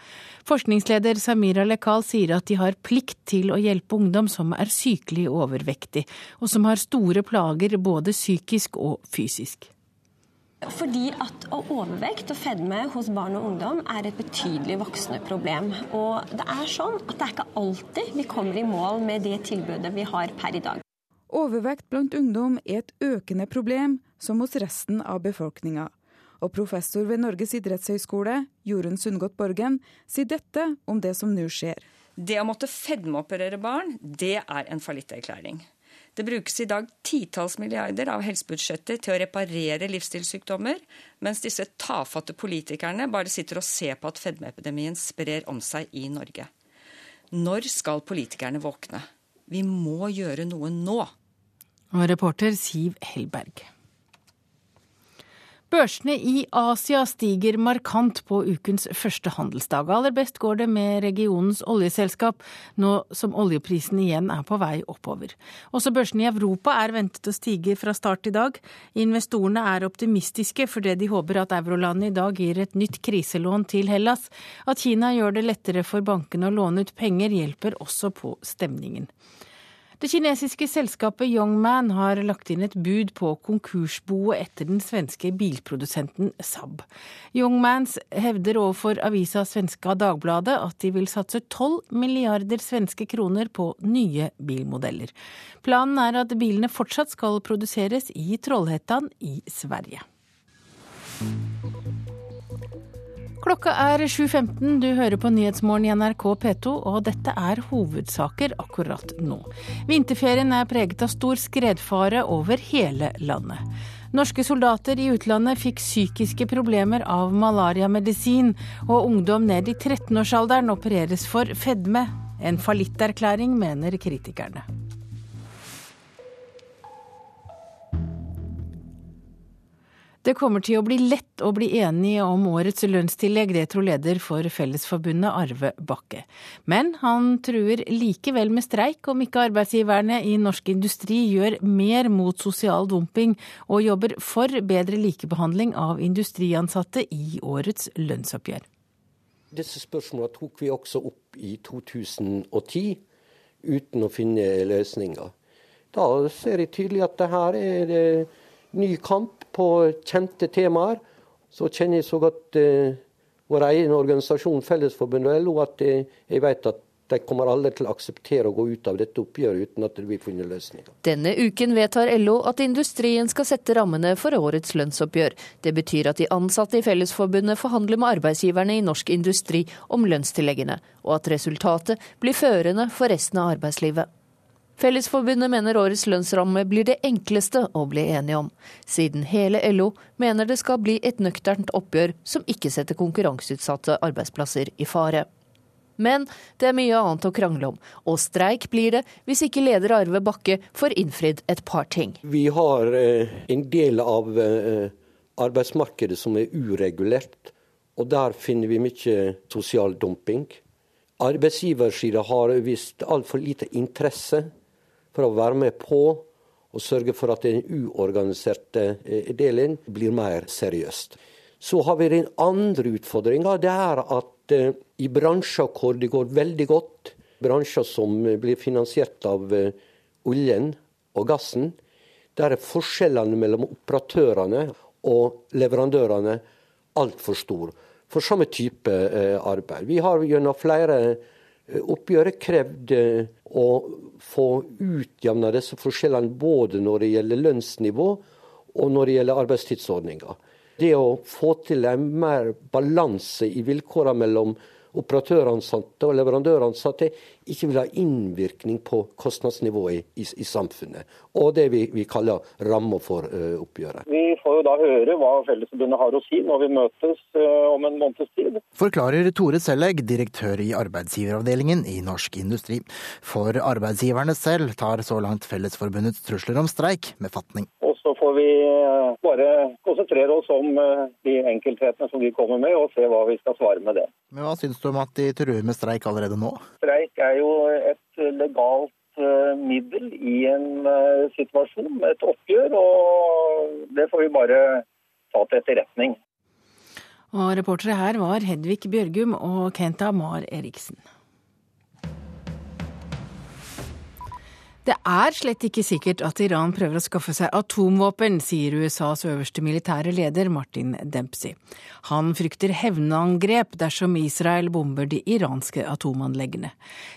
Forskningsleder Samira Lekal sier at de har plikt til å hjelpe ungdom som er sykelig overvektig, og som har store plager både psykisk og fysisk. Fordi at overvekt og fedme hos barn og ungdom er et betydelig voksende problem. Og det er sånn at det er ikke alltid vi kommer i mål med det tilbudet vi har per i dag. Overvekt blant ungdom er et økende problem, som hos resten av befolkninga. Og professor ved Norges idrettshøgskole, Jorunn Sundgodt Borgen, sier dette om det som nå skjer. Det å måtte fedmeoperere barn, det er en fallitterklæring. Det brukes i dag titalls milliarder av helsebudsjettet til å reparere livsstilssykdommer, mens disse tafatte politikerne bare sitter og ser på at fedmeepidemien sprer om seg i Norge. Når skal politikerne våkne? Vi må gjøre noe nå. Og reporter Siv Hellberg. Børsene i Asia stiger markant på ukens første handelsdag. Aller best går det med regionens oljeselskap, nå som oljeprisen igjen er på vei oppover. Også børsene i Europa er ventet å stige fra start i dag. Investorene er optimistiske fordi de håper at eurolandet i dag gir et nytt kriselån til Hellas. At Kina gjør det lettere for bankene å låne ut penger, hjelper også på stemningen. Det kinesiske selskapet Youngman har lagt inn et bud på konkursboet etter den svenske bilprodusenten Saab. Youngmans hevder overfor avisa Svenska Dagbladet at de vil satse 12 milliarder svenske kroner på nye bilmodeller. Planen er at bilene fortsatt skal produseres i Trollhättan i Sverige. Klokka er 7.15, du hører på Nyhetsmorgen i NRK P2, og dette er hovedsaker akkurat nå. Vinterferien er preget av stor skredfare over hele landet. Norske soldater i utlandet fikk psykiske problemer av malariamedisin, og ungdom ned i 13-årsalderen opereres for fedme. En fallitterklæring, mener kritikerne. Det kommer til å bli lett å bli enige om årets lønnstillegg, det tror leder for Fellesforbundet Arve Bakke. Men han truer likevel med streik om ikke arbeidsgiverne i norsk industri gjør mer mot sosial dumping og jobber for bedre likebehandling av industriansatte i årets lønnsoppgjør. Disse spørsmålene tok vi også opp i 2010 uten å finne løsninger. Da ser jeg tydelig at det her er det ny kamp på kjente temaer. Så kjenner jeg så godt eh, vår egen organisasjon Fellesforbundet LO at jeg, jeg vet at de kommer alle til å akseptere å gå ut av dette oppgjøret uten at det blir funnet løsninger. Denne uken vedtar LO at industrien skal sette rammene for årets lønnsoppgjør. Det betyr at de ansatte i Fellesforbundet forhandler med arbeidsgiverne i norsk industri om lønnstilleggene, og at resultatet blir førende for resten av arbeidslivet. Fellesforbundet mener årets lønnsramme blir det enkleste å bli enige om, siden hele LO mener det skal bli et nøkternt oppgjør som ikke setter konkurranseutsatte arbeidsplasser i fare. Men det er mye annet å krangle om, og streik blir det hvis ikke leder Arve Bakke får innfridd et par ting. Vi har eh, en del av eh, arbeidsmarkedet som er uregulert, og der finner vi mye sosial dumping. Arbeidsgiversida har vist altfor lite interesse for å være med på og sørge for at den uorganiserte eh, delen blir mer seriøst. Så har vi den andre utfordringa. Det er at eh, i bransjer hvor det går veldig godt, bransjer som blir finansiert av eh, oljen og gassen, der er forskjellene mellom operatørene og leverandørene altfor store for samme type arbeid. Vi har gjennom flere oppgjør krevd å få utjevna disse forskjellene både når det gjelder lønnsnivå og når det gjelder arbeidstidsordninger. Det å få til en mer balanse i vilkårene mellom operatøransatte og leverandøransatte ikke vil ha innvirkning på kostnadsnivået i, i, i samfunnet. Og det vi, vi kaller rammer for uh, oppgjøret. Vi får jo da høre hva Fellesforbundet har å si når vi møtes uh, om en måneds tid. Forklarer Tore Sellegg, direktør i arbeidsgiveravdelingen i Norsk Industri. For arbeidsgiverne selv tar så langt Fellesforbundets trusler om streik med fatning. Og får vi uh, bare konsentrere oss om de enkelthetene som de kommer med, og se hva vi skal svare med det. Men Hva syns du om at de truer med streik allerede nå? Streik er jo et legalt middel i en situasjon et oppgjør, og det får vi bare ta til etterretning. Og reportere her var Hedvig Bjørgum og Kenta Mar Eriksen. Det er slett ikke sikkert at Iran prøver å skaffe seg atomvåpen, sier USAs øverste militære leder Martin Dempsey. Han frykter hevnangrep dersom Israel bomber de iranske atomanleggene.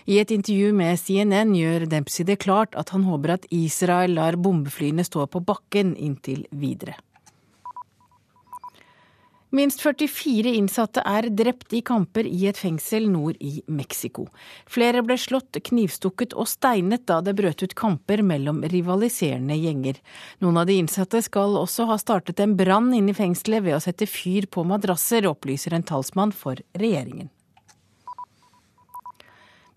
I et intervju med CNN gjør Dempsey det klart at han håper at Israel lar bombeflyene stå på bakken inntil videre. Minst 44 innsatte er drept i kamper i et fengsel nord i Mexico. Flere ble slått, knivstukket og steinet da det brøt ut kamper mellom rivaliserende gjenger. Noen av de innsatte skal også ha startet en brann inne i fengselet ved å sette fyr på madrasser, opplyser en talsmann for regjeringen.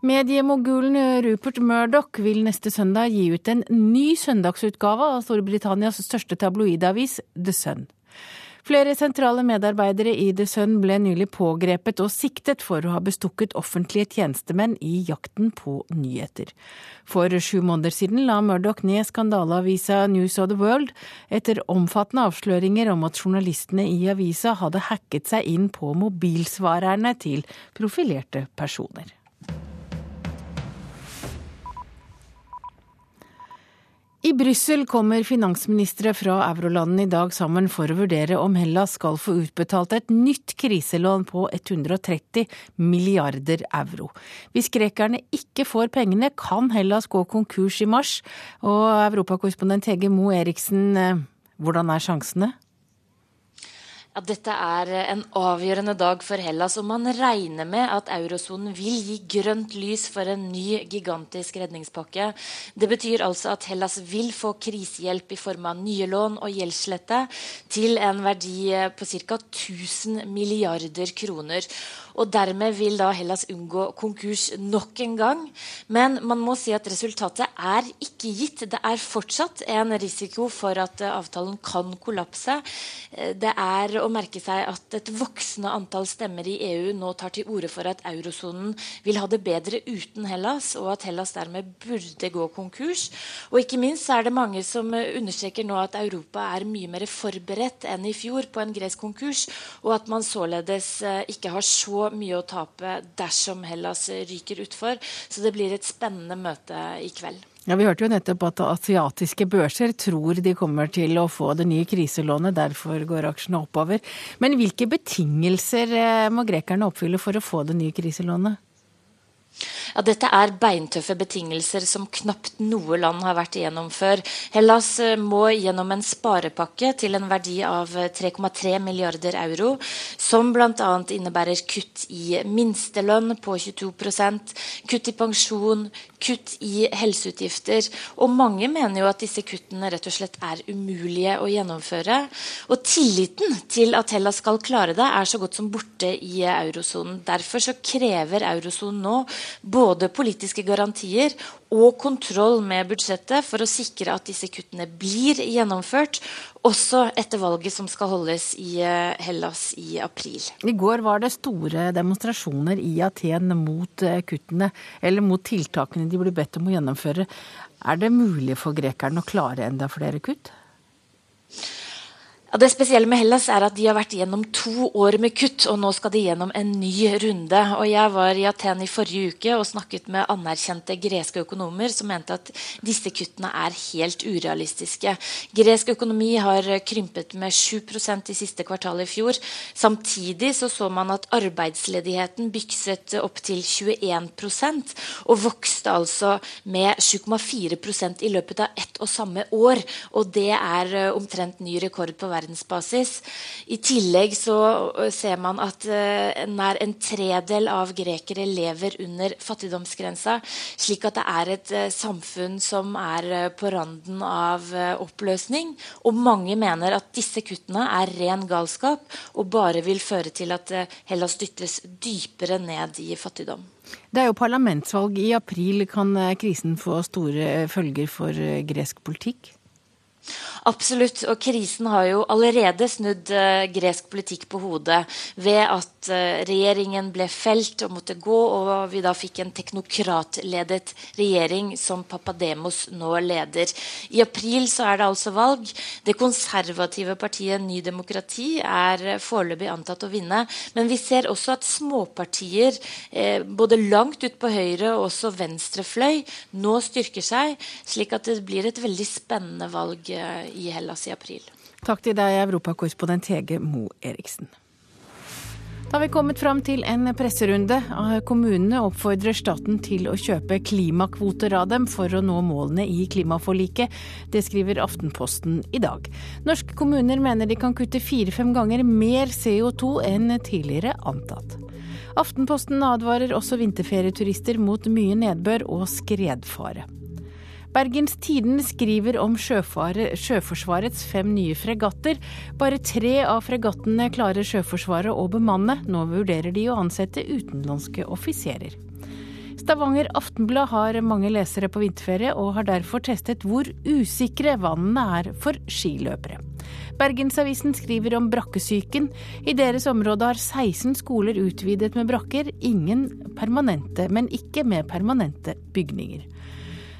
Mediemogulen Rupert Murdoch vil neste søndag gi ut en ny søndagsutgave av Storbritannias største tabloidavis, The Sun. Flere sentrale medarbeidere i The Sun ble nylig pågrepet og siktet for å ha bestukket offentlige tjenestemenn i jakten på nyheter. For sju måneder siden la Murdoch ned skandaleavisa News of the World etter omfattende avsløringer om at journalistene i avisa hadde hacket seg inn på mobilsvarerne til profilerte personer. I Brussel kommer finansministre fra eurolandene i dag sammen for å vurdere om Hellas skal få utbetalt et nytt kriselån på 130 milliarder euro. Hvis grekerne ikke får pengene, kan Hellas gå konkurs i mars. Og europakorrespondent Hege Moe Eriksen, eh, hvordan er sjansene? At dette er en avgjørende dag for Hellas, og man regner med at eurosonen vil gi grønt lys for en ny gigantisk redningspakke. Det betyr altså at Hellas vil få krisehjelp i form av nye lån og gjeldslette til en verdi på ca. 1000 milliarder kroner. Og dermed vil da Hellas unngå konkurs nok en gang. Men man må si at resultatet er ikke gitt. Det er fortsatt en risiko for at avtalen kan kollapse. Det er å merke seg at et voksende antall stemmer i EU nå tar til orde for at eurosonen vil ha det bedre uten Hellas, og at Hellas dermed burde gå konkurs. Og ikke minst er det mange som understreker nå at Europa er mye mer forberedt enn i fjor på en gresk konkurs, og at man således eh, ikke har så mye å tape dersom Hellas ryker utfor. Så det blir et spennende møte i kveld. Ja, Vi hørte jo nettopp at asiatiske børser tror de kommer til å få det nye kriselånet. Derfor går aksjene oppover. Men hvilke betingelser eh, må grekerne oppfylle for å få det nye kriselånet? Ja, dette er beintøffe betingelser som knapt noe land har vært igjennom før. Hellas eh, må gjennom en sparepakke til en verdi av 3,3 eh, milliarder euro, som bl.a. innebærer kutt i minstelønn på 22% kutt i pensjon, kutt i helseutgifter. Og mange mener jo at disse kuttene rett og slett er umulige å gjennomføre. Og tilliten til at Hellas skal klare det, er så godt som borte i eurosonen. Derfor så krever eurosonen nå både politiske garantier og kontroll med budsjettet for å sikre at disse kuttene blir gjennomført, også etter valget som skal holdes i eh, Hellas i april. I går var det store demonstrasjoner i Aten mot eh, kuttene, eller mot tiltakene de ble bedt om å gjennomføre. Er det mulig for grekerne å klare enda flere kutt? Ja, det spesielle med Hellas er at de har vært gjennom to år med kutt, og nå skal de gjennom en ny runde. Og Jeg var i Aten i forrige uke og snakket med anerkjente greske økonomer som mente at disse kuttene er helt urealistiske. Gresk økonomi har krympet med 7% i siste kvartal i fjor. Samtidig så, så man at arbeidsledigheten bykset opp til 21% og vokste altså med 7,4% i løpet av ett og samme år. Og det er eh, omtrent ny rekord på verden verdensbasis. I tillegg så ser man at nær en tredel av grekere lever under fattigdomsgrensa, slik at det er et samfunn som er på randen av oppløsning. Og mange mener at disse kuttene er ren galskap og bare vil føre til at Hellas dyttes dypere ned i fattigdom. Det er jo parlamentsvalg i april. Kan krisen få store følger for gresk politikk? Absolutt. Og krisen har jo allerede snudd uh, gresk politikk på hodet ved at uh, regjeringen ble felt og måtte gå, og vi da fikk en teknokratledet regjering som Papademos nå leder. I april så er det altså valg. Det konservative partiet Ny Demokrati er uh, foreløpig antatt å vinne. Men vi ser også at småpartier eh, både langt ut på høyre og også venstre fløy nå styrker seg, slik at det blir et veldig spennende valg i Hellas i april. Takk til deg, europakorrespondent Hege Mo Eriksen. Da har vi kommet fram til en presserunde. Kommunene oppfordrer staten til å kjøpe klimakvoter av dem for å nå målene i klimaforliket. Det skriver Aftenposten i dag. Norske kommuner mener de kan kutte fire-fem ganger mer CO2 enn tidligere antatt. Aftenposten advarer også vinterferieturister mot mye nedbør og skredfare. Bergens Tiden skriver om Sjøforsvarets fem nye fregatter. Bare tre av fregattene klarer Sjøforsvaret å bemanne. Nå vurderer de å ansette utenlandske offiserer. Stavanger Aftenblad har mange lesere på vinterferie, og har derfor testet hvor usikre vannene er for skiløpere. Bergensavisen skriver om brakkesyken. I deres område har 16 skoler utvidet med brakker, ingen permanente, men ikke med permanente bygninger.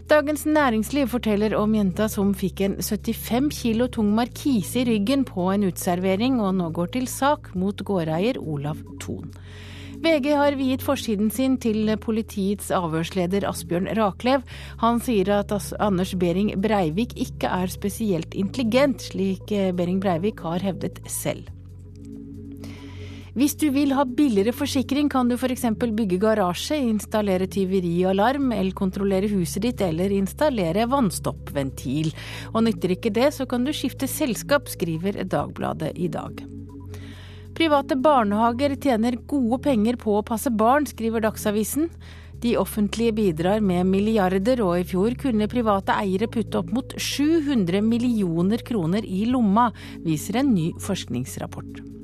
Dagens Næringsliv forteller om jenta som fikk en 75 kilo tung markise i ryggen på en uteservering, og nå går til sak mot gårdeier Olav Thon. VG har viet forsiden sin til politiets avhørsleder Asbjørn Raklev. Han sier at Anders Behring Breivik ikke er spesielt intelligent, slik Behring Breivik har hevdet selv. Hvis du vil ha billigere forsikring, kan du f.eks. bygge garasje, installere tyverialarm, elkontrollere huset ditt eller installere vannstoppventil. Og nytter ikke det, så kan du skifte selskap, skriver Dagbladet i dag. Private barnehager tjener gode penger på å passe barn, skriver Dagsavisen. De offentlige bidrar med milliarder, og i fjor kunne private eiere putte opp mot 700 millioner kroner i lomma, viser en ny forskningsrapport.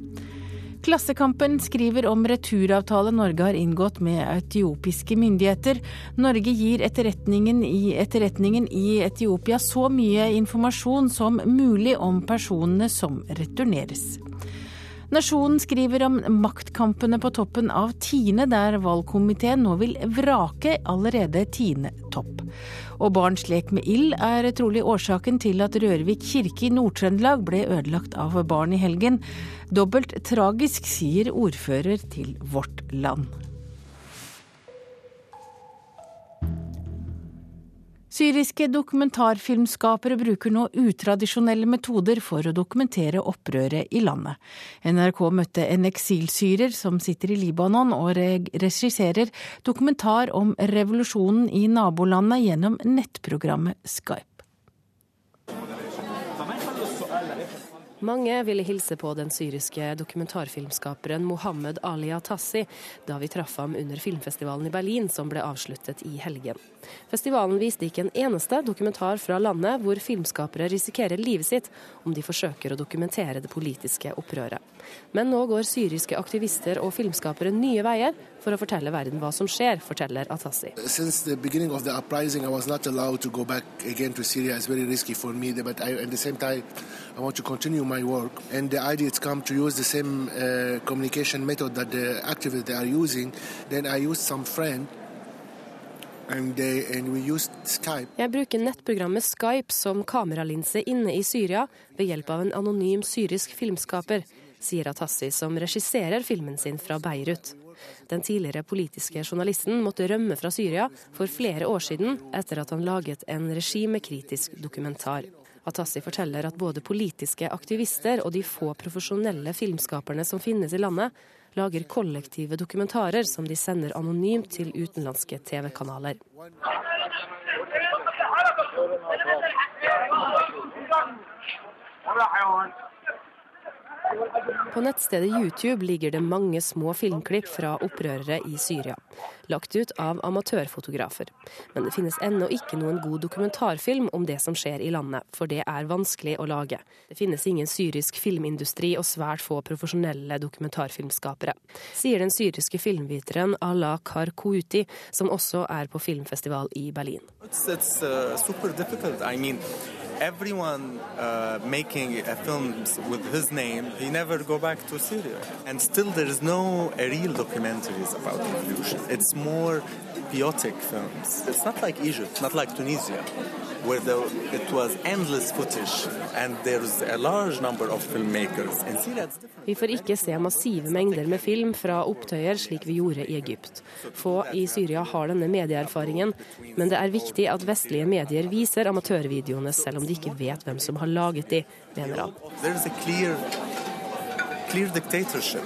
Klassekampen skriver om returavtale Norge har inngått med etiopiske myndigheter. Norge gir etterretningen i, etterretningen i Etiopia så mye informasjon som mulig om personene som returneres. Nasjonen skriver om maktkampene på toppen av Tine, der valgkomiteen nå vil vrake allerede Tine-topp. Og barns lek med ild er trolig årsaken til at Rørvik kirke i Nord-Trøndelag ble ødelagt av barn i helgen. Dobbelt tragisk, sier ordfører til Vårt Land. Syriske dokumentarfilmskapere bruker nå utradisjonelle metoder for å dokumentere opprøret i landet. NRK møtte en eksilsyrer som sitter i Libanon og regisserer dokumentar om revolusjonen i nabolandet gjennom nettprogrammet Skype. Mange ville hilse på den syriske dokumentarfilmskaperen Mohammed Ali Atassi da vi traff ham under filmfestivalen i Berlin som ble avsluttet i helgen. Festivalen viste ikke en eneste dokumentar fra landet hvor filmskapere risikerer livet sitt om de forsøker å dokumentere det politiske opprøret. Men nå går syriske aktivister og filmskapere nye veier for å fortelle verden hva som skjer, forteller Atassi. Since the beginning of the uprising, I was not allowed to go back again to Syria. It's very risky for me, but I, at the same time, I want to continue my work. And the idea is come to use the same uh, communication method that the activists are using. Then I used some friend jeg bruker nettprogrammet Skype som kameralinse inne i Syria ved hjelp av en anonym syrisk filmskaper, sier Atassi, som regisserer filmen sin fra Beirut. Den tidligere politiske journalisten måtte rømme fra Syria for flere år siden etter at han laget en regimekritisk dokumentar. Atassi forteller at både politiske aktivister og de få profesjonelle filmskaperne som finnes i landet, lager kollektive dokumentarer som de sender anonymt til utenlandske TV-kanaler. På nettstedet YouTube ligger det mange små filmklipp fra opprørere i Syria, lagt ut av amatørfotografer. Men det finnes ennå ikke noen god dokumentarfilm om det som skjer i landet, for det er vanskelig å lage. Det finnes ingen syrisk filmindustri og svært få profesjonelle dokumentarfilmskapere, sier den syriske filmviteren Ala Karkouti, som også er på filmfestival i Berlin. It's, it's, uh, everyone uh, making a film with his name, he never go back to Syria. And still there is no real documentaries about revolution. It's more patriotic films. It's not like Egypt, not like Tunisia, where the, it was endless footage and there's a large number of filmmakers. In Syria it's different. Vi får ikke se massive mengder med film fra opptøyer slik vi gjorde i Egypt. Få i Syria har denne medieerfaringen, men det er viktig at vestlige medier viser amatørvideoene selv om de ikke vet hvem som har laget de, mener han. Clear, clear dictatorship.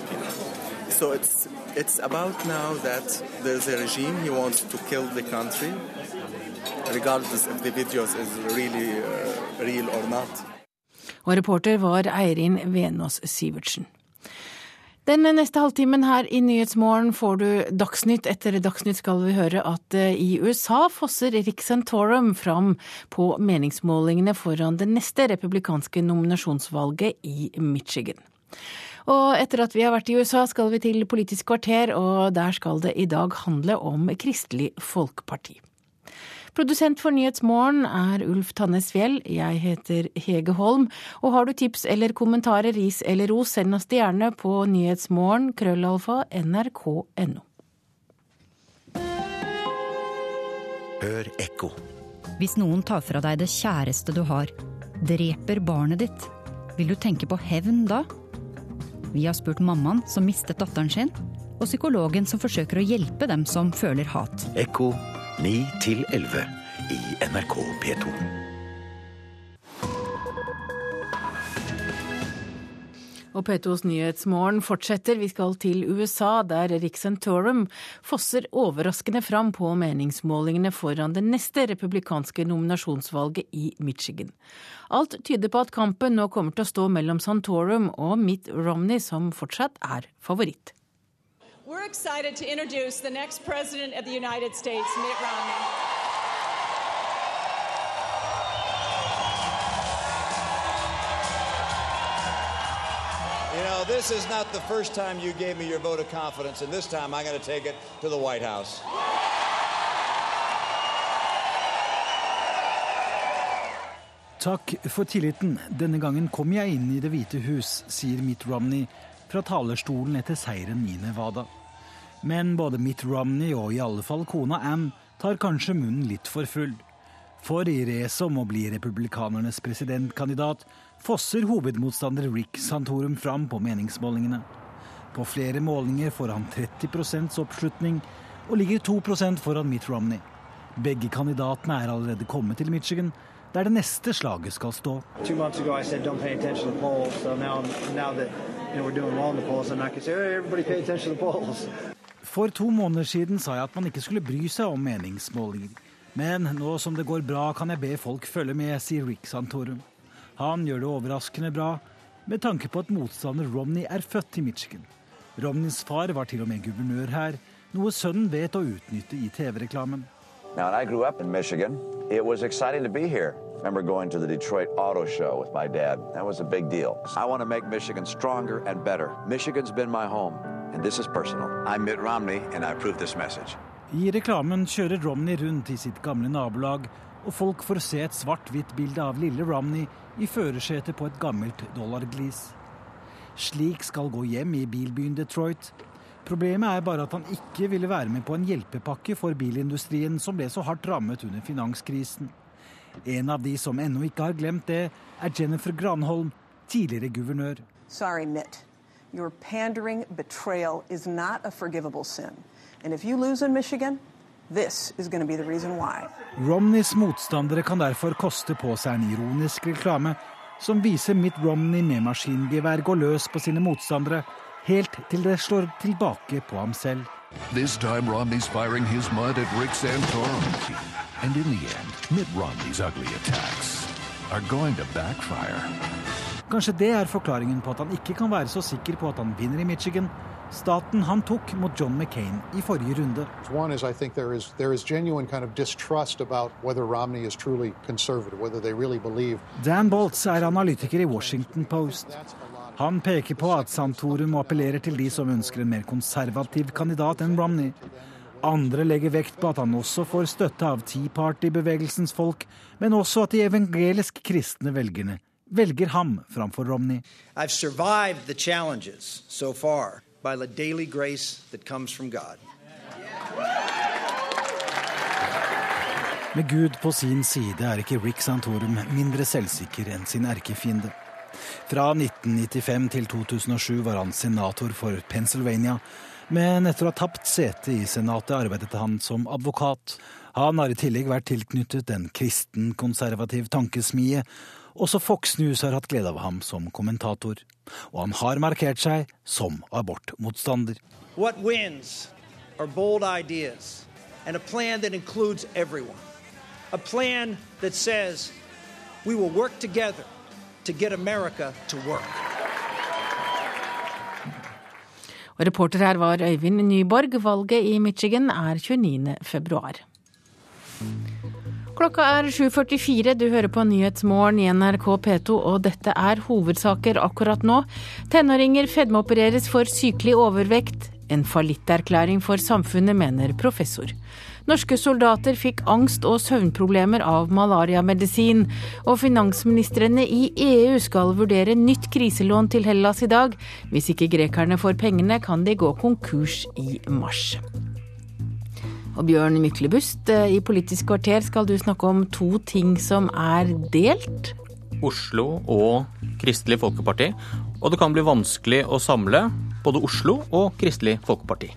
So it's, it's about now that there's a regime he wants to kill the country, regardless if the videos is really uh, real or not. Og reporter var Eirin Venås Sivertsen. Den neste halvtimen her i Nyhetsmorgen får du Dagsnytt. Etter Dagsnytt skal vi høre at eh, i USA fosser Rick fram på meningsmålingene foran det neste republikanske nominasjonsvalget i Michigan. Og etter at vi har vært i USA, skal vi til Politisk kvarter, og der skal det i dag handle om Kristelig Folkeparti. Produsent for Nyhetsmorgen er Ulf Tannes Fjell. Jeg heter Hege Holm. Og har du tips eller kommentarer, ris eller ros, send oss det gjerne på nyhetsmorgen krøllalfa nrk.no. Hør ekko. Hvis noen tar fra deg det kjæreste du har, dreper barnet ditt, vil du tenke på hevn da? Vi har spurt mammaen som mistet datteren sin, og psykologen som forsøker å hjelpe dem som føler hat. Ekko 9 11 i NRK P2. Og P2s Nyhetsmorgen fortsetter. Vi skal til USA, der Rick fosser overraskende fram på meningsmålingene foran det neste republikanske nominasjonsvalget i Michigan. Alt tyder på at kampen nå kommer til å stå mellom Santorum og Mitt Romney, som fortsatt er favoritt. We're excited to introduce the next president of the United States, Mitt Romney. You know, this is not the first time you gave me your vote of confidence, and this time I'm going to take it to the White House. Takk for tilliten. Denne gangen kom jeg inn i Det hvite hus, sier Mitt Romney fra talerstolen etter seieren i Nevada. Men både Mitt Romney og i alle fall kona Ann tar kanskje munnen litt for full. For i racet om å bli republikanernes presidentkandidat fosser hovedmotstander Rick Santorum fram på meningsmålingene. På flere målinger får han 30 oppslutning og ligger 2% foran Mitt Romney. Begge kandidatene er allerede kommet til Michigan, der det neste slaget skal stå. For to måneder siden sa jeg at man ikke skulle bry seg om meningsmålinger. Men nå som det går bra, kan jeg be folk følge med, sier Rick Santorum. Han gjør det overraskende bra, med tanke på at motstander Romney er født i Michigan. Romneys far var til og med guvernør her, noe sønnen vet å utnytte i TV-reklamen. It was exciting to be here. I remember going to the Detroit Auto Show with my dad. That was a big deal. I want to make Michigan stronger and better. Michigan's been my home, and this is personal. I'm Mitt Romney, and I approve this message. I reklamen kjører Romney rundt i sitt gamle nabolag, og folk får se et svart-hvitt bilde av lille Romney i førersetet på et gammelt dollarglis. Slik skal gå hjem i bilbyen Detroit. Problemet er bare at han ikke ville være med på en hjelpepakke for bilindustrien som ble så hardt rammet under finanskrisen. En av de som ennå ikke har glemt det, er Jennifer Granholm, tidligere guvernør. Sorry, Mitt. Your pandering betrayal is not a forgivable sin. And if you lose in Michigan, this is going to be the reason why. Romneys motstandere kan derfor koste på seg en ironisk reklame som viser Mitt Romney med maskingevær gå løs på sine motstandere, helt til det slår tilbake på ham selv. This time Romney's firing his mud at Rick Santorum. And in the end, Mitt Romney's ugly attacks are going to backfire. Kanskje det er forklaringen på at han ikke kan være så sikker på at han vinner i Michigan, staten han tok mot John McCain i forrige runde. One is I think there is there is genuine kind of distrust about whether Romney is truly conservative, whether they really believe. Dan Boltz er analytiker i Washington Post. Han peker på at Santorum appellerer til de som ønsker en mer konservativ kandidat enn Romney. Andre legger vekt på at han også får støtte av Tea Party-bevegelsens folk, men også at de evangelisk kristne velgerne velger ham framfor Romney. So far. Med Gud på sin side er ikke Rick Santorum mindre selvsikker enn sin erkefiende. Fra 1995 til 2007 var han senator for Pennsylvania, men etter å ha tapt sete i Senatet arbeidet han som advokat. Han har i tillegg vært tilknyttet en kristen-konservativ tankesmie. Også Fox News har hatt glede av ham som kommentator. Og han har markert seg som abortmotstander. What wins are bold ideas and a plan that includes everyone. A plan that says we will work together to get America to work. Og reporter her var Øyvind Nyborg. Valget i Michigan er 29. februar. Klokka er 7.44, du hører på Nyhetsmorgen i NRK P2, og dette er hovedsaker akkurat nå. Tenåringer fedmeopereres for sykelig overvekt. En fallitterklæring for samfunnet, mener professor. Norske soldater fikk angst og søvnproblemer av malariamedisin. Og finansministrene i EU skal vurdere nytt kriselån til Hellas i dag. Hvis ikke grekerne får pengene, kan de gå konkurs i mars. Og Bjørn Myklebust, eh, i Politisk kvarter skal du snakke om to ting som er delt. Oslo og Kristelig Folkeparti. Og det kan bli vanskelig å samle både Oslo og Kristelig Folkeparti.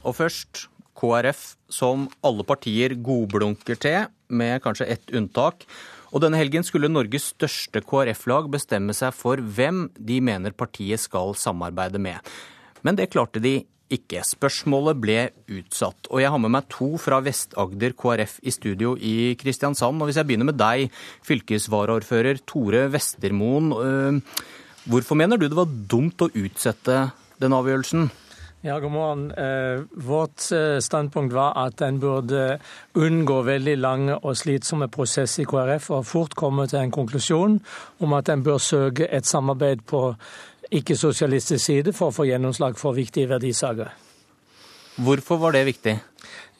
Og først KrF, som alle partier godblunker til, med kanskje ett unntak. Og denne helgen skulle Norges største KrF-lag bestemme seg for hvem de mener partiet skal samarbeide med. Men det klarte de ikke. Spørsmålet ble utsatt. Og jeg har med meg to fra Vest-Agder KrF i studio i Kristiansand. Og hvis jeg begynner med deg, fylkesvaraordfører Tore Vestermoen. Hvorfor mener du det var dumt å utsette den avgjørelsen? Ja, god morgen. Eh, vårt eh, standpunkt var at en burde unngå veldig lange og slitsomme prosesser i KrF og fort komme til en konklusjon om at en bør søke et samarbeid på ikke-sosialistisk side for å få gjennomslag for viktige verdisaker. Hvorfor var det viktig?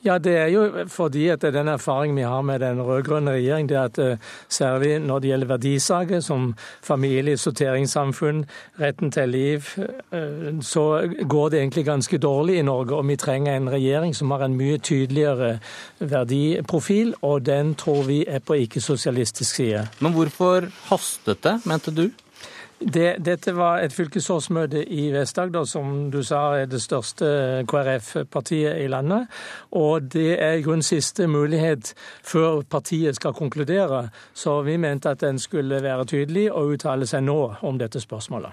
Ja, Det er jo fordi at den erfaringen vi har med den rød-grønne regjeringen, det er at eh, særlig når det gjelder verdisaker som familie, sorteringssamfunn, retten til liv, eh, så går det egentlig ganske dårlig i Norge. Og vi trenger en regjering som har en mye tydeligere verdiprofil, og den tror vi er på ikke-sosialistisk side. Men hvorfor hastet det, mente du? Det, dette var et fylkesårsmøte i Vest-Agder, som du sa er det største KrF-partiet i landet. Og det er i grunnen siste mulighet før partiet skal konkludere. Så vi mente at en skulle være tydelig og uttale seg nå om dette spørsmålet.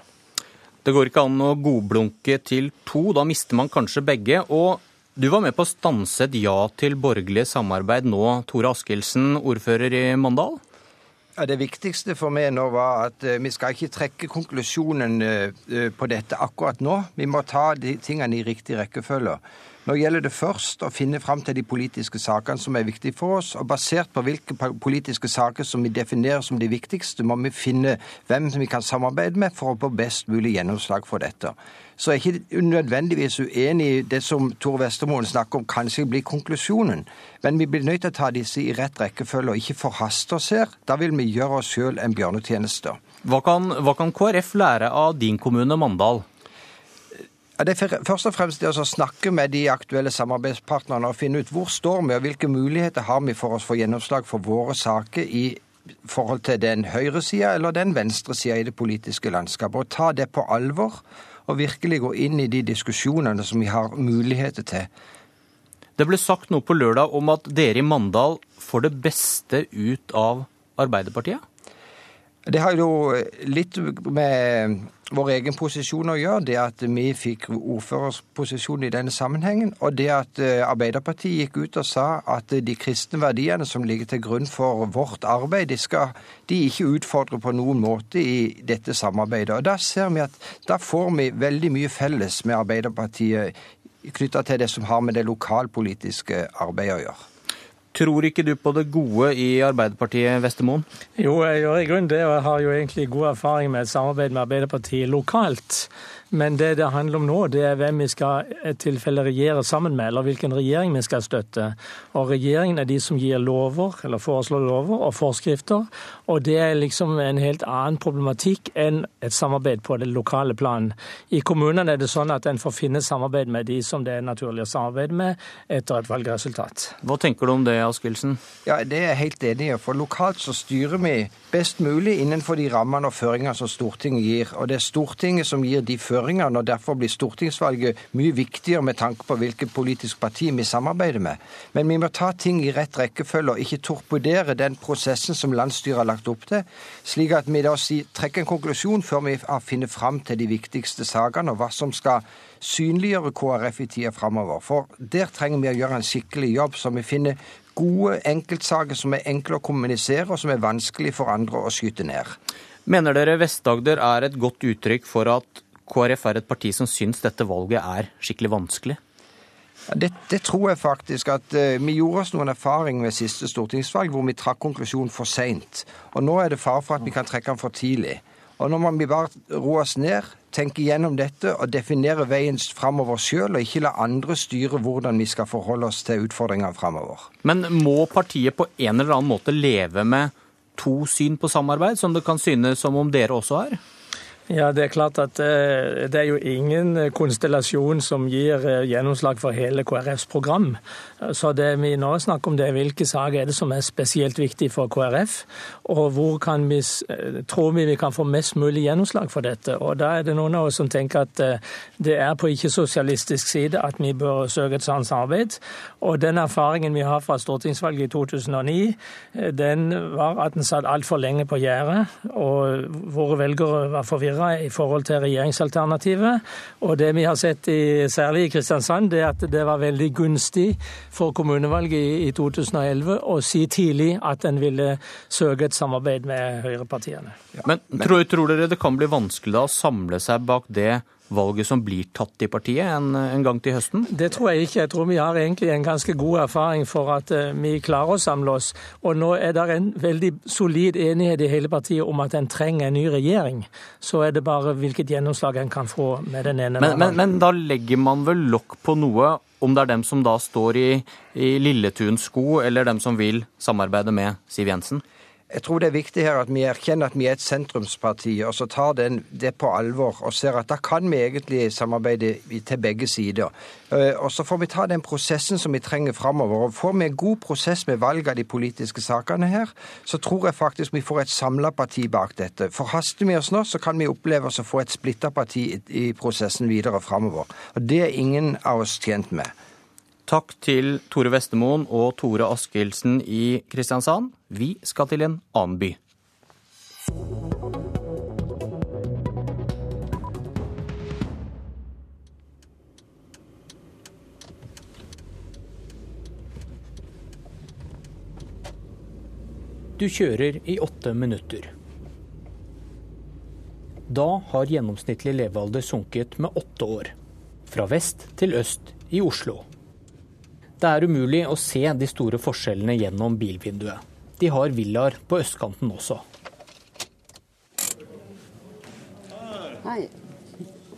Det går ikke an å godblunke til to, da mister man kanskje begge. Og du var med på å stanse et ja til borgerlig samarbeid nå, Tore Askildsen, ordfører i Mandal? Ja, Det viktigste for meg nå var at uh, vi skal ikke trekke konklusjonen uh, på dette akkurat nå. Vi må ta de tingene i riktig rekkefølge. Nå gjelder det først å finne fram til de politiske sakene som er viktige for oss. Og basert på hvilke politiske saker som vi definerer som de viktigste, må vi finne hvem vi kan samarbeide med for å få best mulig gjennomslag for dette. Så er jeg er ikke nødvendigvis uenig i det som Tor Vestermoen snakker om kanskje blir konklusjonen. Men vi blir nødt til å ta disse i rett rekkefølge og ikke forhaste oss her. Da vil vi gjøre oss sjøl en bjørnetjeneste. Hva kan, hva kan KrF lære av din kommune, Mandal? Ja, det er først og fremst det å snakke med de aktuelle samarbeidspartnerne og finne ut hvor står vi, og hvilke muligheter har vi for å få gjennomslag for våre saker i forhold til den høyresida eller den venstresida i det politiske landskapet. Og ta det på alvor og virkelig gå inn i de diskusjonene som vi har muligheter til. Det ble sagt noe på lørdag om at dere i Mandal får det beste ut av Arbeiderpartiet? Det har jo litt med vår egen posisjon å gjøre, det at vi fikk ordførersposisjon i denne sammenhengen, og det at eh, Arbeiderpartiet gikk ut og sa at de kristne verdiene som ligger til grunn for vårt arbeid, de skal de ikke utfordre på noen måte i dette samarbeidet. Og Da ser vi at da får vi veldig mye felles med Arbeiderpartiet knytta til det som har med det lokalpolitiske arbeidet å gjøre. Tror ikke du på det gode i Arbeiderpartiet, Vestermoen? Jo, jeg gjør i grunnen det, og jeg har jo egentlig god erfaring med et samarbeid med Arbeiderpartiet lokalt. Men det det handler om nå, det er hvem vi skal et tilfelle regjere sammen med, eller hvilken regjering vi skal støtte. Og regjeringen er de som gir lover, eller foreslår lover og forskrifter. Og det er liksom en helt annen problematikk enn et samarbeid på det lokale plan. I kommunene er det sånn at en får finne samarbeid med de som det er naturlig å samarbeide med etter et valgresultat. Hva tenker du om det, Askildsen? Ja, Det er jeg helt enig i. For lokalt så styrer vi best mulig innenfor de rammene og føringene som Stortinget gir. Og det er Stortinget som gir de føringene føringene, og derfor blir stortingsvalget mye viktigere med tanke på hvilket politisk parti vi samarbeider med. Men vi må ta ting i rett rekkefølge og ikke torpedere den prosessen som landsstyret har lagt opp til, slik at vi da trekker en konklusjon før vi har funnet fram til de viktigste sakene, og hva som skal synliggjøre KrF i tida framover. For der trenger vi å gjøre en skikkelig jobb, så vi finner gode enkeltsaker som er enkle å kommunisere, og som er vanskelig for andre å skyte ned. Mener dere Vest-Agder er et godt uttrykk for at KrF er et parti som syns dette valget er skikkelig vanskelig? Det, det, tror jeg faktisk at uh, Vi gjorde oss noen erfaring ved siste stortingsvalg hvor vi trakk konklusjonen for seint. Og nå er det fare for at vi kan trekke den for tidlig. Og nå må vi bare roe oss ned, tenke gjennom dette og definere veien framover sjøl, og ikke la andre styre hvordan vi skal forholde oss til utfordringene framover. Men må partiet på en eller annen måte leve med to syn på samarbeid, som det kan synes som om dere også er? Ja, Det er klart at eh, det er jo ingen konstellasjon som gir eh, gjennomslag for hele KrFs program. Så det vi nå snakker om, det er hvilke saker er det som er spesielt viktig for KrF, og hvor kan vi, eh, tror vi vi kan få mest mulig gjennomslag for dette. Og Da er det noen av oss som tenker at det er på ikke-sosialistisk side at vi bør søke et sånt samarbeid. Og den erfaringen vi har fra stortingsvalget i 2009, den var at en satt altfor lenge på gjerdet, og våre velgere var forvirra i forhold til regjeringsalternativet. Og det vi har sett i, særlig i Kristiansand, det er at det var veldig gunstig for kommunevalget i 2011 og si tidlig at en ville søke et samarbeid med høyrepartiene. Ja. Men tror, tror dere det kan bli vanskelig da å samle seg bak det valget som blir tatt i partiet en, en, gang til høsten? Det tror jeg ikke. Jeg tror vi har egentlig en ganske god erfaring for at uh, vi klarer å samle oss. Og nå er det en veldig solid enighet i hele partiet om at en trenger en ny regjering. Så er det bare hvilket gjennomslag en kan få med den ene. Men, men, men da legger man vel lokk på noe, om det er dem som da står i, i Lilletuns sko, eller dem som vil samarbeide med Siv Jensen? Jeg tror det er viktig her at vi erkjenner at vi er et sentrumsparti, og så tar den, det på alvor og ser at da kan vi egentlig samarbeide til begge sider. Eh, og så får vi ta den prosessen som vi trenger framover. Og får vi en god prosess med valg av de politiske sakene her, så tror jeg faktisk vi får et samla parti bak dette. Forhaster vi oss nå, så kan vi oppleve oss å få et splitta parti i prosessen videre framover. Og det er ingen av oss tjent med. Takk til Tore Vestermoen og Tore Askildsen i Kristiansand. Vi skal til en annen by. Du kjører i åtte minutter. Da har gjennomsnittlig levealder sunket med åtte år. Fra vest til øst i Oslo. Det er umulig å se de store forskjellene gjennom bilvinduet. De har villaer på østkanten også. Hei.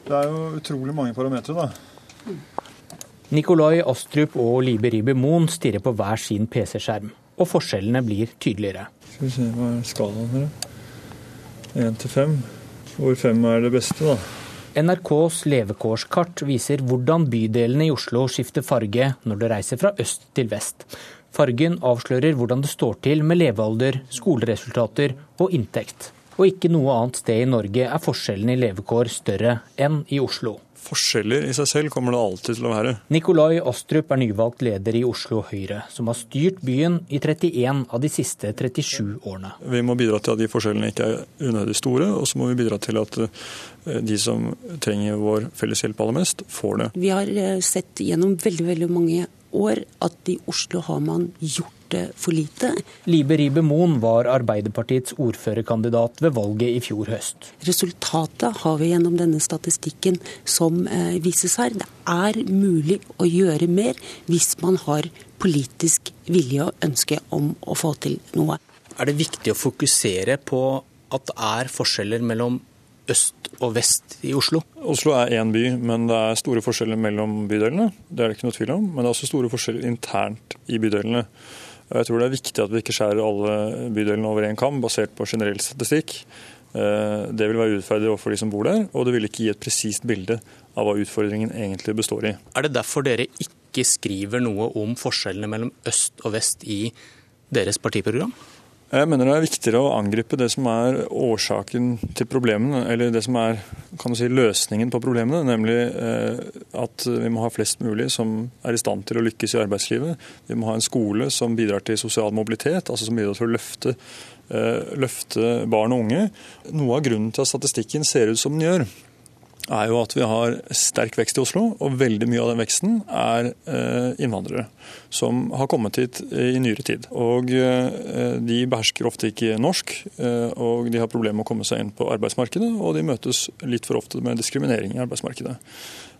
Det er jo utrolig mange parametere, da. Nikolai Astrup og Libe Ribe Moen stirrer på hver sin PC-skjerm, og forskjellene blir tydeligere. Skal vi se, hva er skalaen her, da? Én til fem. Hvor fem er det beste, da? NRKs levekårskart viser hvordan bydelene i Oslo skifter farge når du reiser fra øst til vest. Fargen avslører hvordan det står til med levealder, skoleresultater og inntekt. Og ikke noe annet sted i Norge er forskjellen i levekår større enn i Oslo. Forskjeller i seg selv kommer det alltid til å være. Nikolai Astrup er nyvalgt leder i Oslo Høyre, som har styrt byen i 31 av de siste 37 årene. Vi må bidra til at de forskjellene ikke er unødig store, og så må vi bidra til at eh, de som trenger vår felles hjelp aller mest, får det. Vi har eh, sett gjennom veldig, veldig mange år at i Oslo har man gjort det for lite. Libe Ribe Moen var Arbeiderpartiets ordførerkandidat ved valget i fjor høst. Resultatet har vi gjennom denne statistikken som eh, vises her. Det er mulig å gjøre mer hvis man har politisk vilje og ønske om å få til noe. Er det viktig å fokusere på at det er forskjeller mellom øst og vest i Oslo? Oslo er én by, men det er store forskjeller mellom bydelene. Det er det ikke noe tvil om. Men det er også store forskjeller internt i bydelene. Jeg tror det er viktig at vi ikke skjærer alle bydelene over én kam, basert på generell statistikk. Eh, det vil være urettferdig overfor de som bor der, og det vil ikke gi et presist bilde av hva utfordringen egentlig består i. Er det derfor dere ikke skriver noe om forskjellene mellom øst og vest i deres partiprogram? Jeg mener det er viktigere å angripe det som er årsaken til problemene, eller det som er si, løsningen på problemene, nemlig eh, at vi må ha flest mulig som er i stand til å lykkes i arbeidslivet. Vi må ha en skole som bidrar til sosial mobilitet, altså som bidrar til å løfte, eh, løfte barn og unge. Noe av grunnen til at statistikken ser ut som den gjør, er jo at vi har sterk vekst i Oslo, og veldig mye av den veksten er eh, innvandrere som har kommet hit i nyere tid. Og eh, De behersker ofte ikke norsk, eh, og de har problemer med å komme seg inn på arbeidsmarkedet, og de møtes litt for ofte med diskriminering i arbeidsmarkedet.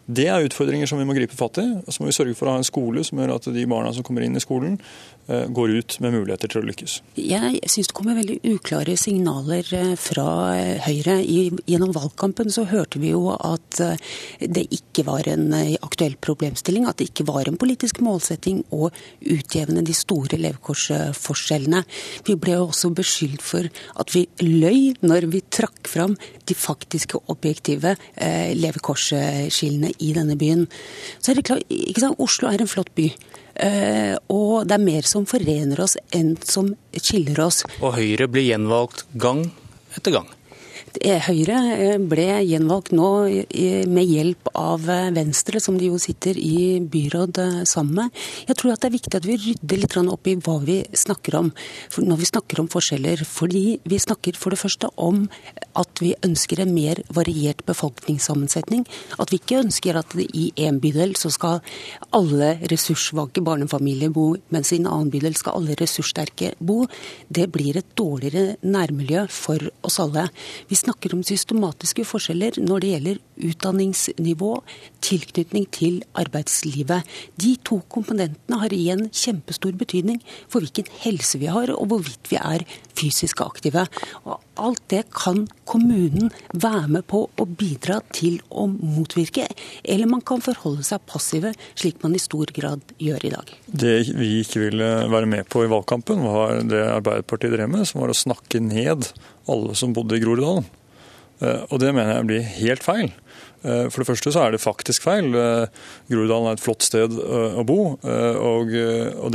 Det er utfordringer som vi må gripe fatt i. Og så må vi sørge for å ha en skole som gjør at de barna som kommer inn i skolen, eh, går ut med muligheter til å lykkes. Jeg syns det kommer veldig uklare signaler eh, fra eh, Høyre. gjennom valgkampen så hørte vi jo at det ikke var en aktuell problemstilling, at det ikke var en politisk målsetting å utjevne de store levekårsforskjellene. Vi ble jo også beskyldt for at vi løy når vi trakk fram de faktiske objektive levekårsskillene i denne byen. Så er det klart, Oslo er en flott by. Uh, og det er mer som forener oss enn som skiller oss. Og Høyre blir gjenvalgt gang etter gang. Høyre eh, ble gjenvalgt nå med hjelp av eh, Venstre, som de jo sitter i byråd eh, sammen med. Jeg tror at det er viktig at vi rydder litt opp i hva vi snakker om når vi snakker om forskjeller. Fordi vi snakker for det første om at vi ønsker en mer variert befolkningssammensetning. At vi ikke ønsker at i en bydel så skal alle ressurssvake barnefamilier bo, mens i en annen bydel skal alle ressurssterke bo. Det blir et dårligere nærmiljø for oss alle. Vi snakker om systematiske forskjeller når det gjelder utdanningsnivå, tilknytning til arbeidslivet. De to komponentene har igjen kjempestor betydning for hvilken helse vi har, og hvorvidt vi er fysisk aktive. Og alt det kan kommunen være med på å bidra til å motvirke, eller man kan forholde seg passive, slik man i stor grad gjør i dag. Det vi ikke ville være med på i valgkampen, var det Arbeiderpartiet drev med, som var å snakke ned alle som bodde i Groruddalen. Eh, og det mener jeg blir helt feil. Eh, for det første så er det faktisk feil. Eh, Groruddalen er et flott sted å bo. Og,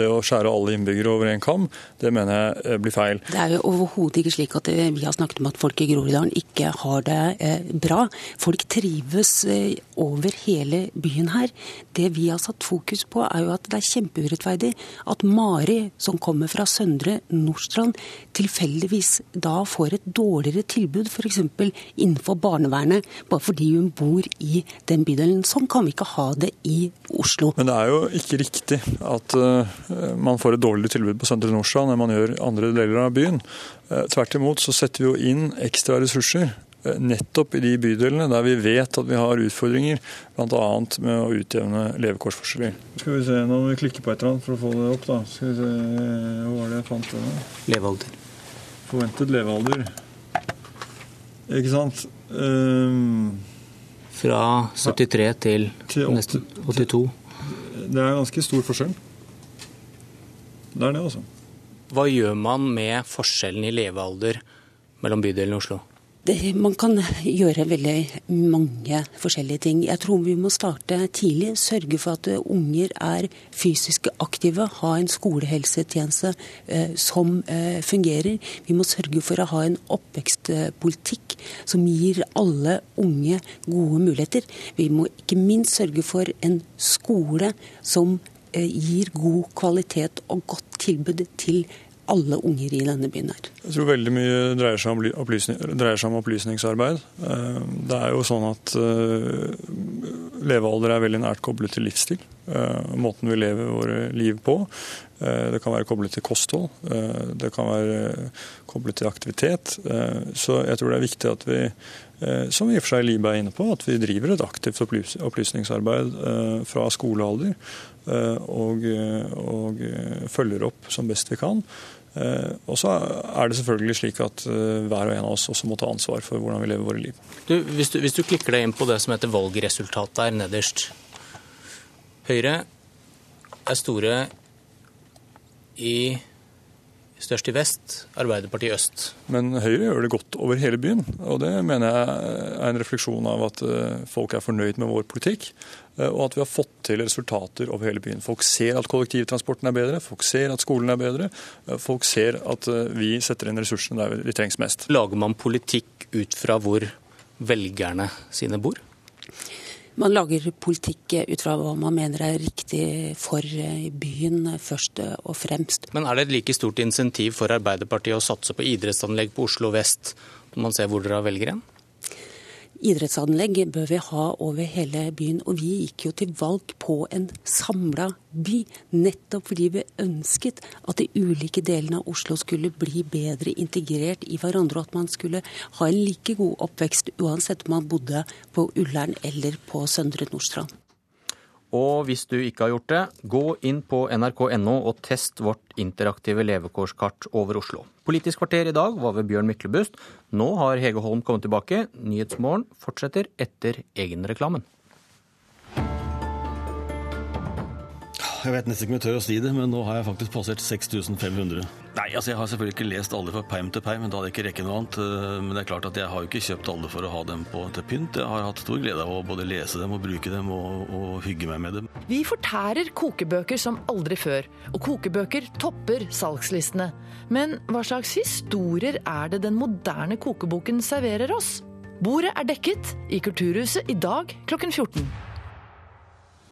det å skjære alle innbyggere over én kam, det mener jeg blir feil. Det er jo overhodet ikke slik at vi har snakket om at folk i Groruddalen ikke har det bra. Folk trives over hele byen her. Det vi har satt fokus på, er jo at det er kjempeurettferdig at Mari, som kommer fra Søndre Nordstrand, tilfeldigvis da får et dårligere tilbud f.eks. innenfor barnevernet, bare fordi hun bor bor i den bydelen. Sånn kan vi ikke ha det i Oslo. Men det er jo ikke riktig at uh, man får et dårligere tilbud på Søndre Nordstrand enn man gjør andre deler av byen. Uh, tvert imot så setter vi jo inn ekstra ressurser uh, nettopp i de bydelene der vi vet at vi har utfordringer, bl.a. med å utjevne levekårsforskjeller. Skal vi se, Nå må vi klikke på et eller annet for å få det opp. da. Skal vi se, Hva var det jeg fant? Det? Levealder. Forventet levealder. Ikke sant. Um, fra 73 til, til nesten 82. Det er ganske stor forskjell. Det er det, altså. Hva gjør man med forskjellen i levealder mellom bydelene i Oslo? Man kan gjøre veldig mange forskjellige ting. Jeg tror vi må starte tidlig. Sørge for at unger er fysisk aktive. Ha en skolehelsetjeneste eh, som eh, fungerer. Vi må sørge for å ha en oppvekstpolitikk som gir alle unge gode muligheter. Vi må ikke minst sørge for en skole som eh, gir god kvalitet og godt tilbud til alle unger i denne byen her. Jeg tror veldig mye dreier seg om, opplysning, dreier seg om opplysningsarbeid. Eh, det er jo sånn at eh, levealder er veldig nært koblet til livsstil. Eh, måten vi lever våre liv på. Det kan være koblet til kosthold. Det kan være koblet til aktivitet. Så jeg tror det er viktig at vi, som i og for seg Libe er inne på, at vi driver et aktivt opplysningsarbeid fra skolealder. Og, og følger opp som best vi kan. Eh, og så er det selvfølgelig slik at eh, hver og en av oss også må ta ansvar for hvordan vi lever våre liv. Du, hvis, du, hvis, du, klikker deg inn på det som heter valgresultat der nederst Høyre er store i størst i vest, Arbeiderpartiet i øst. Men Høyre gjør det godt over hele byen. Og det mener jeg er en refleksjon av at eh, folk er fornøyd med vår politikk. Eh, og at vi har fått til resultater over hele byen. Folk ser at kollektivtransporten er bedre, folk ser at skolen er bedre. Eh, folk ser at vi setter inn ressursene der de trengs mest. Lager man politikk ut fra hvor velgerne sine bor? Man lager politikk ut fra hva man mener er riktig for byen, først og fremst. Men er det et like stort insentiv for Arbeiderpartiet å satse på idrettsanlegg på Oslo vest, når man ser hvor dere velger hen? Idrettsanlegg bør vi ha over hele byen. Og vi gikk jo til valg på en samla by, nettopp fordi vi ønsket at de ulike delene av Oslo skulle bli bedre integrert i hverandre, og at man skulle ha en like god oppvekst uansett om man bodde på Ullern eller på Søndre Nordstrand. Og hvis du ikke har gjort det, gå inn på nrk.no og test vårt interaktive levekårskart over Oslo. Politisk kvarter i dag var ved Bjørn Myklebust. Nå har Hege Holm kommet tilbake. Nyhetsmorgen fortsetter etter egenreklamen. Jeg vet nesten ikke om jeg tør å si det, men nå har jeg faktisk passert 6500. Nei, altså jeg har selvfølgelig ikke lest alle fra perm til perm, men da hadde jeg ikke rekket noe annet. Eh, men det er klart at jeg har jo ikke kjøpt alle for å ha dem på til pynt. Jeg har hatt stor glede av å både lese dem og bruke dem og, og hygge meg med dem. Vi fortærer kokebøker som aldri før, og kokebøker topper salgslistene. Men hva slags historier er det den moderne kokeboken serverer oss? Bordet er dekket i Kulturhuset i dag klokken 14.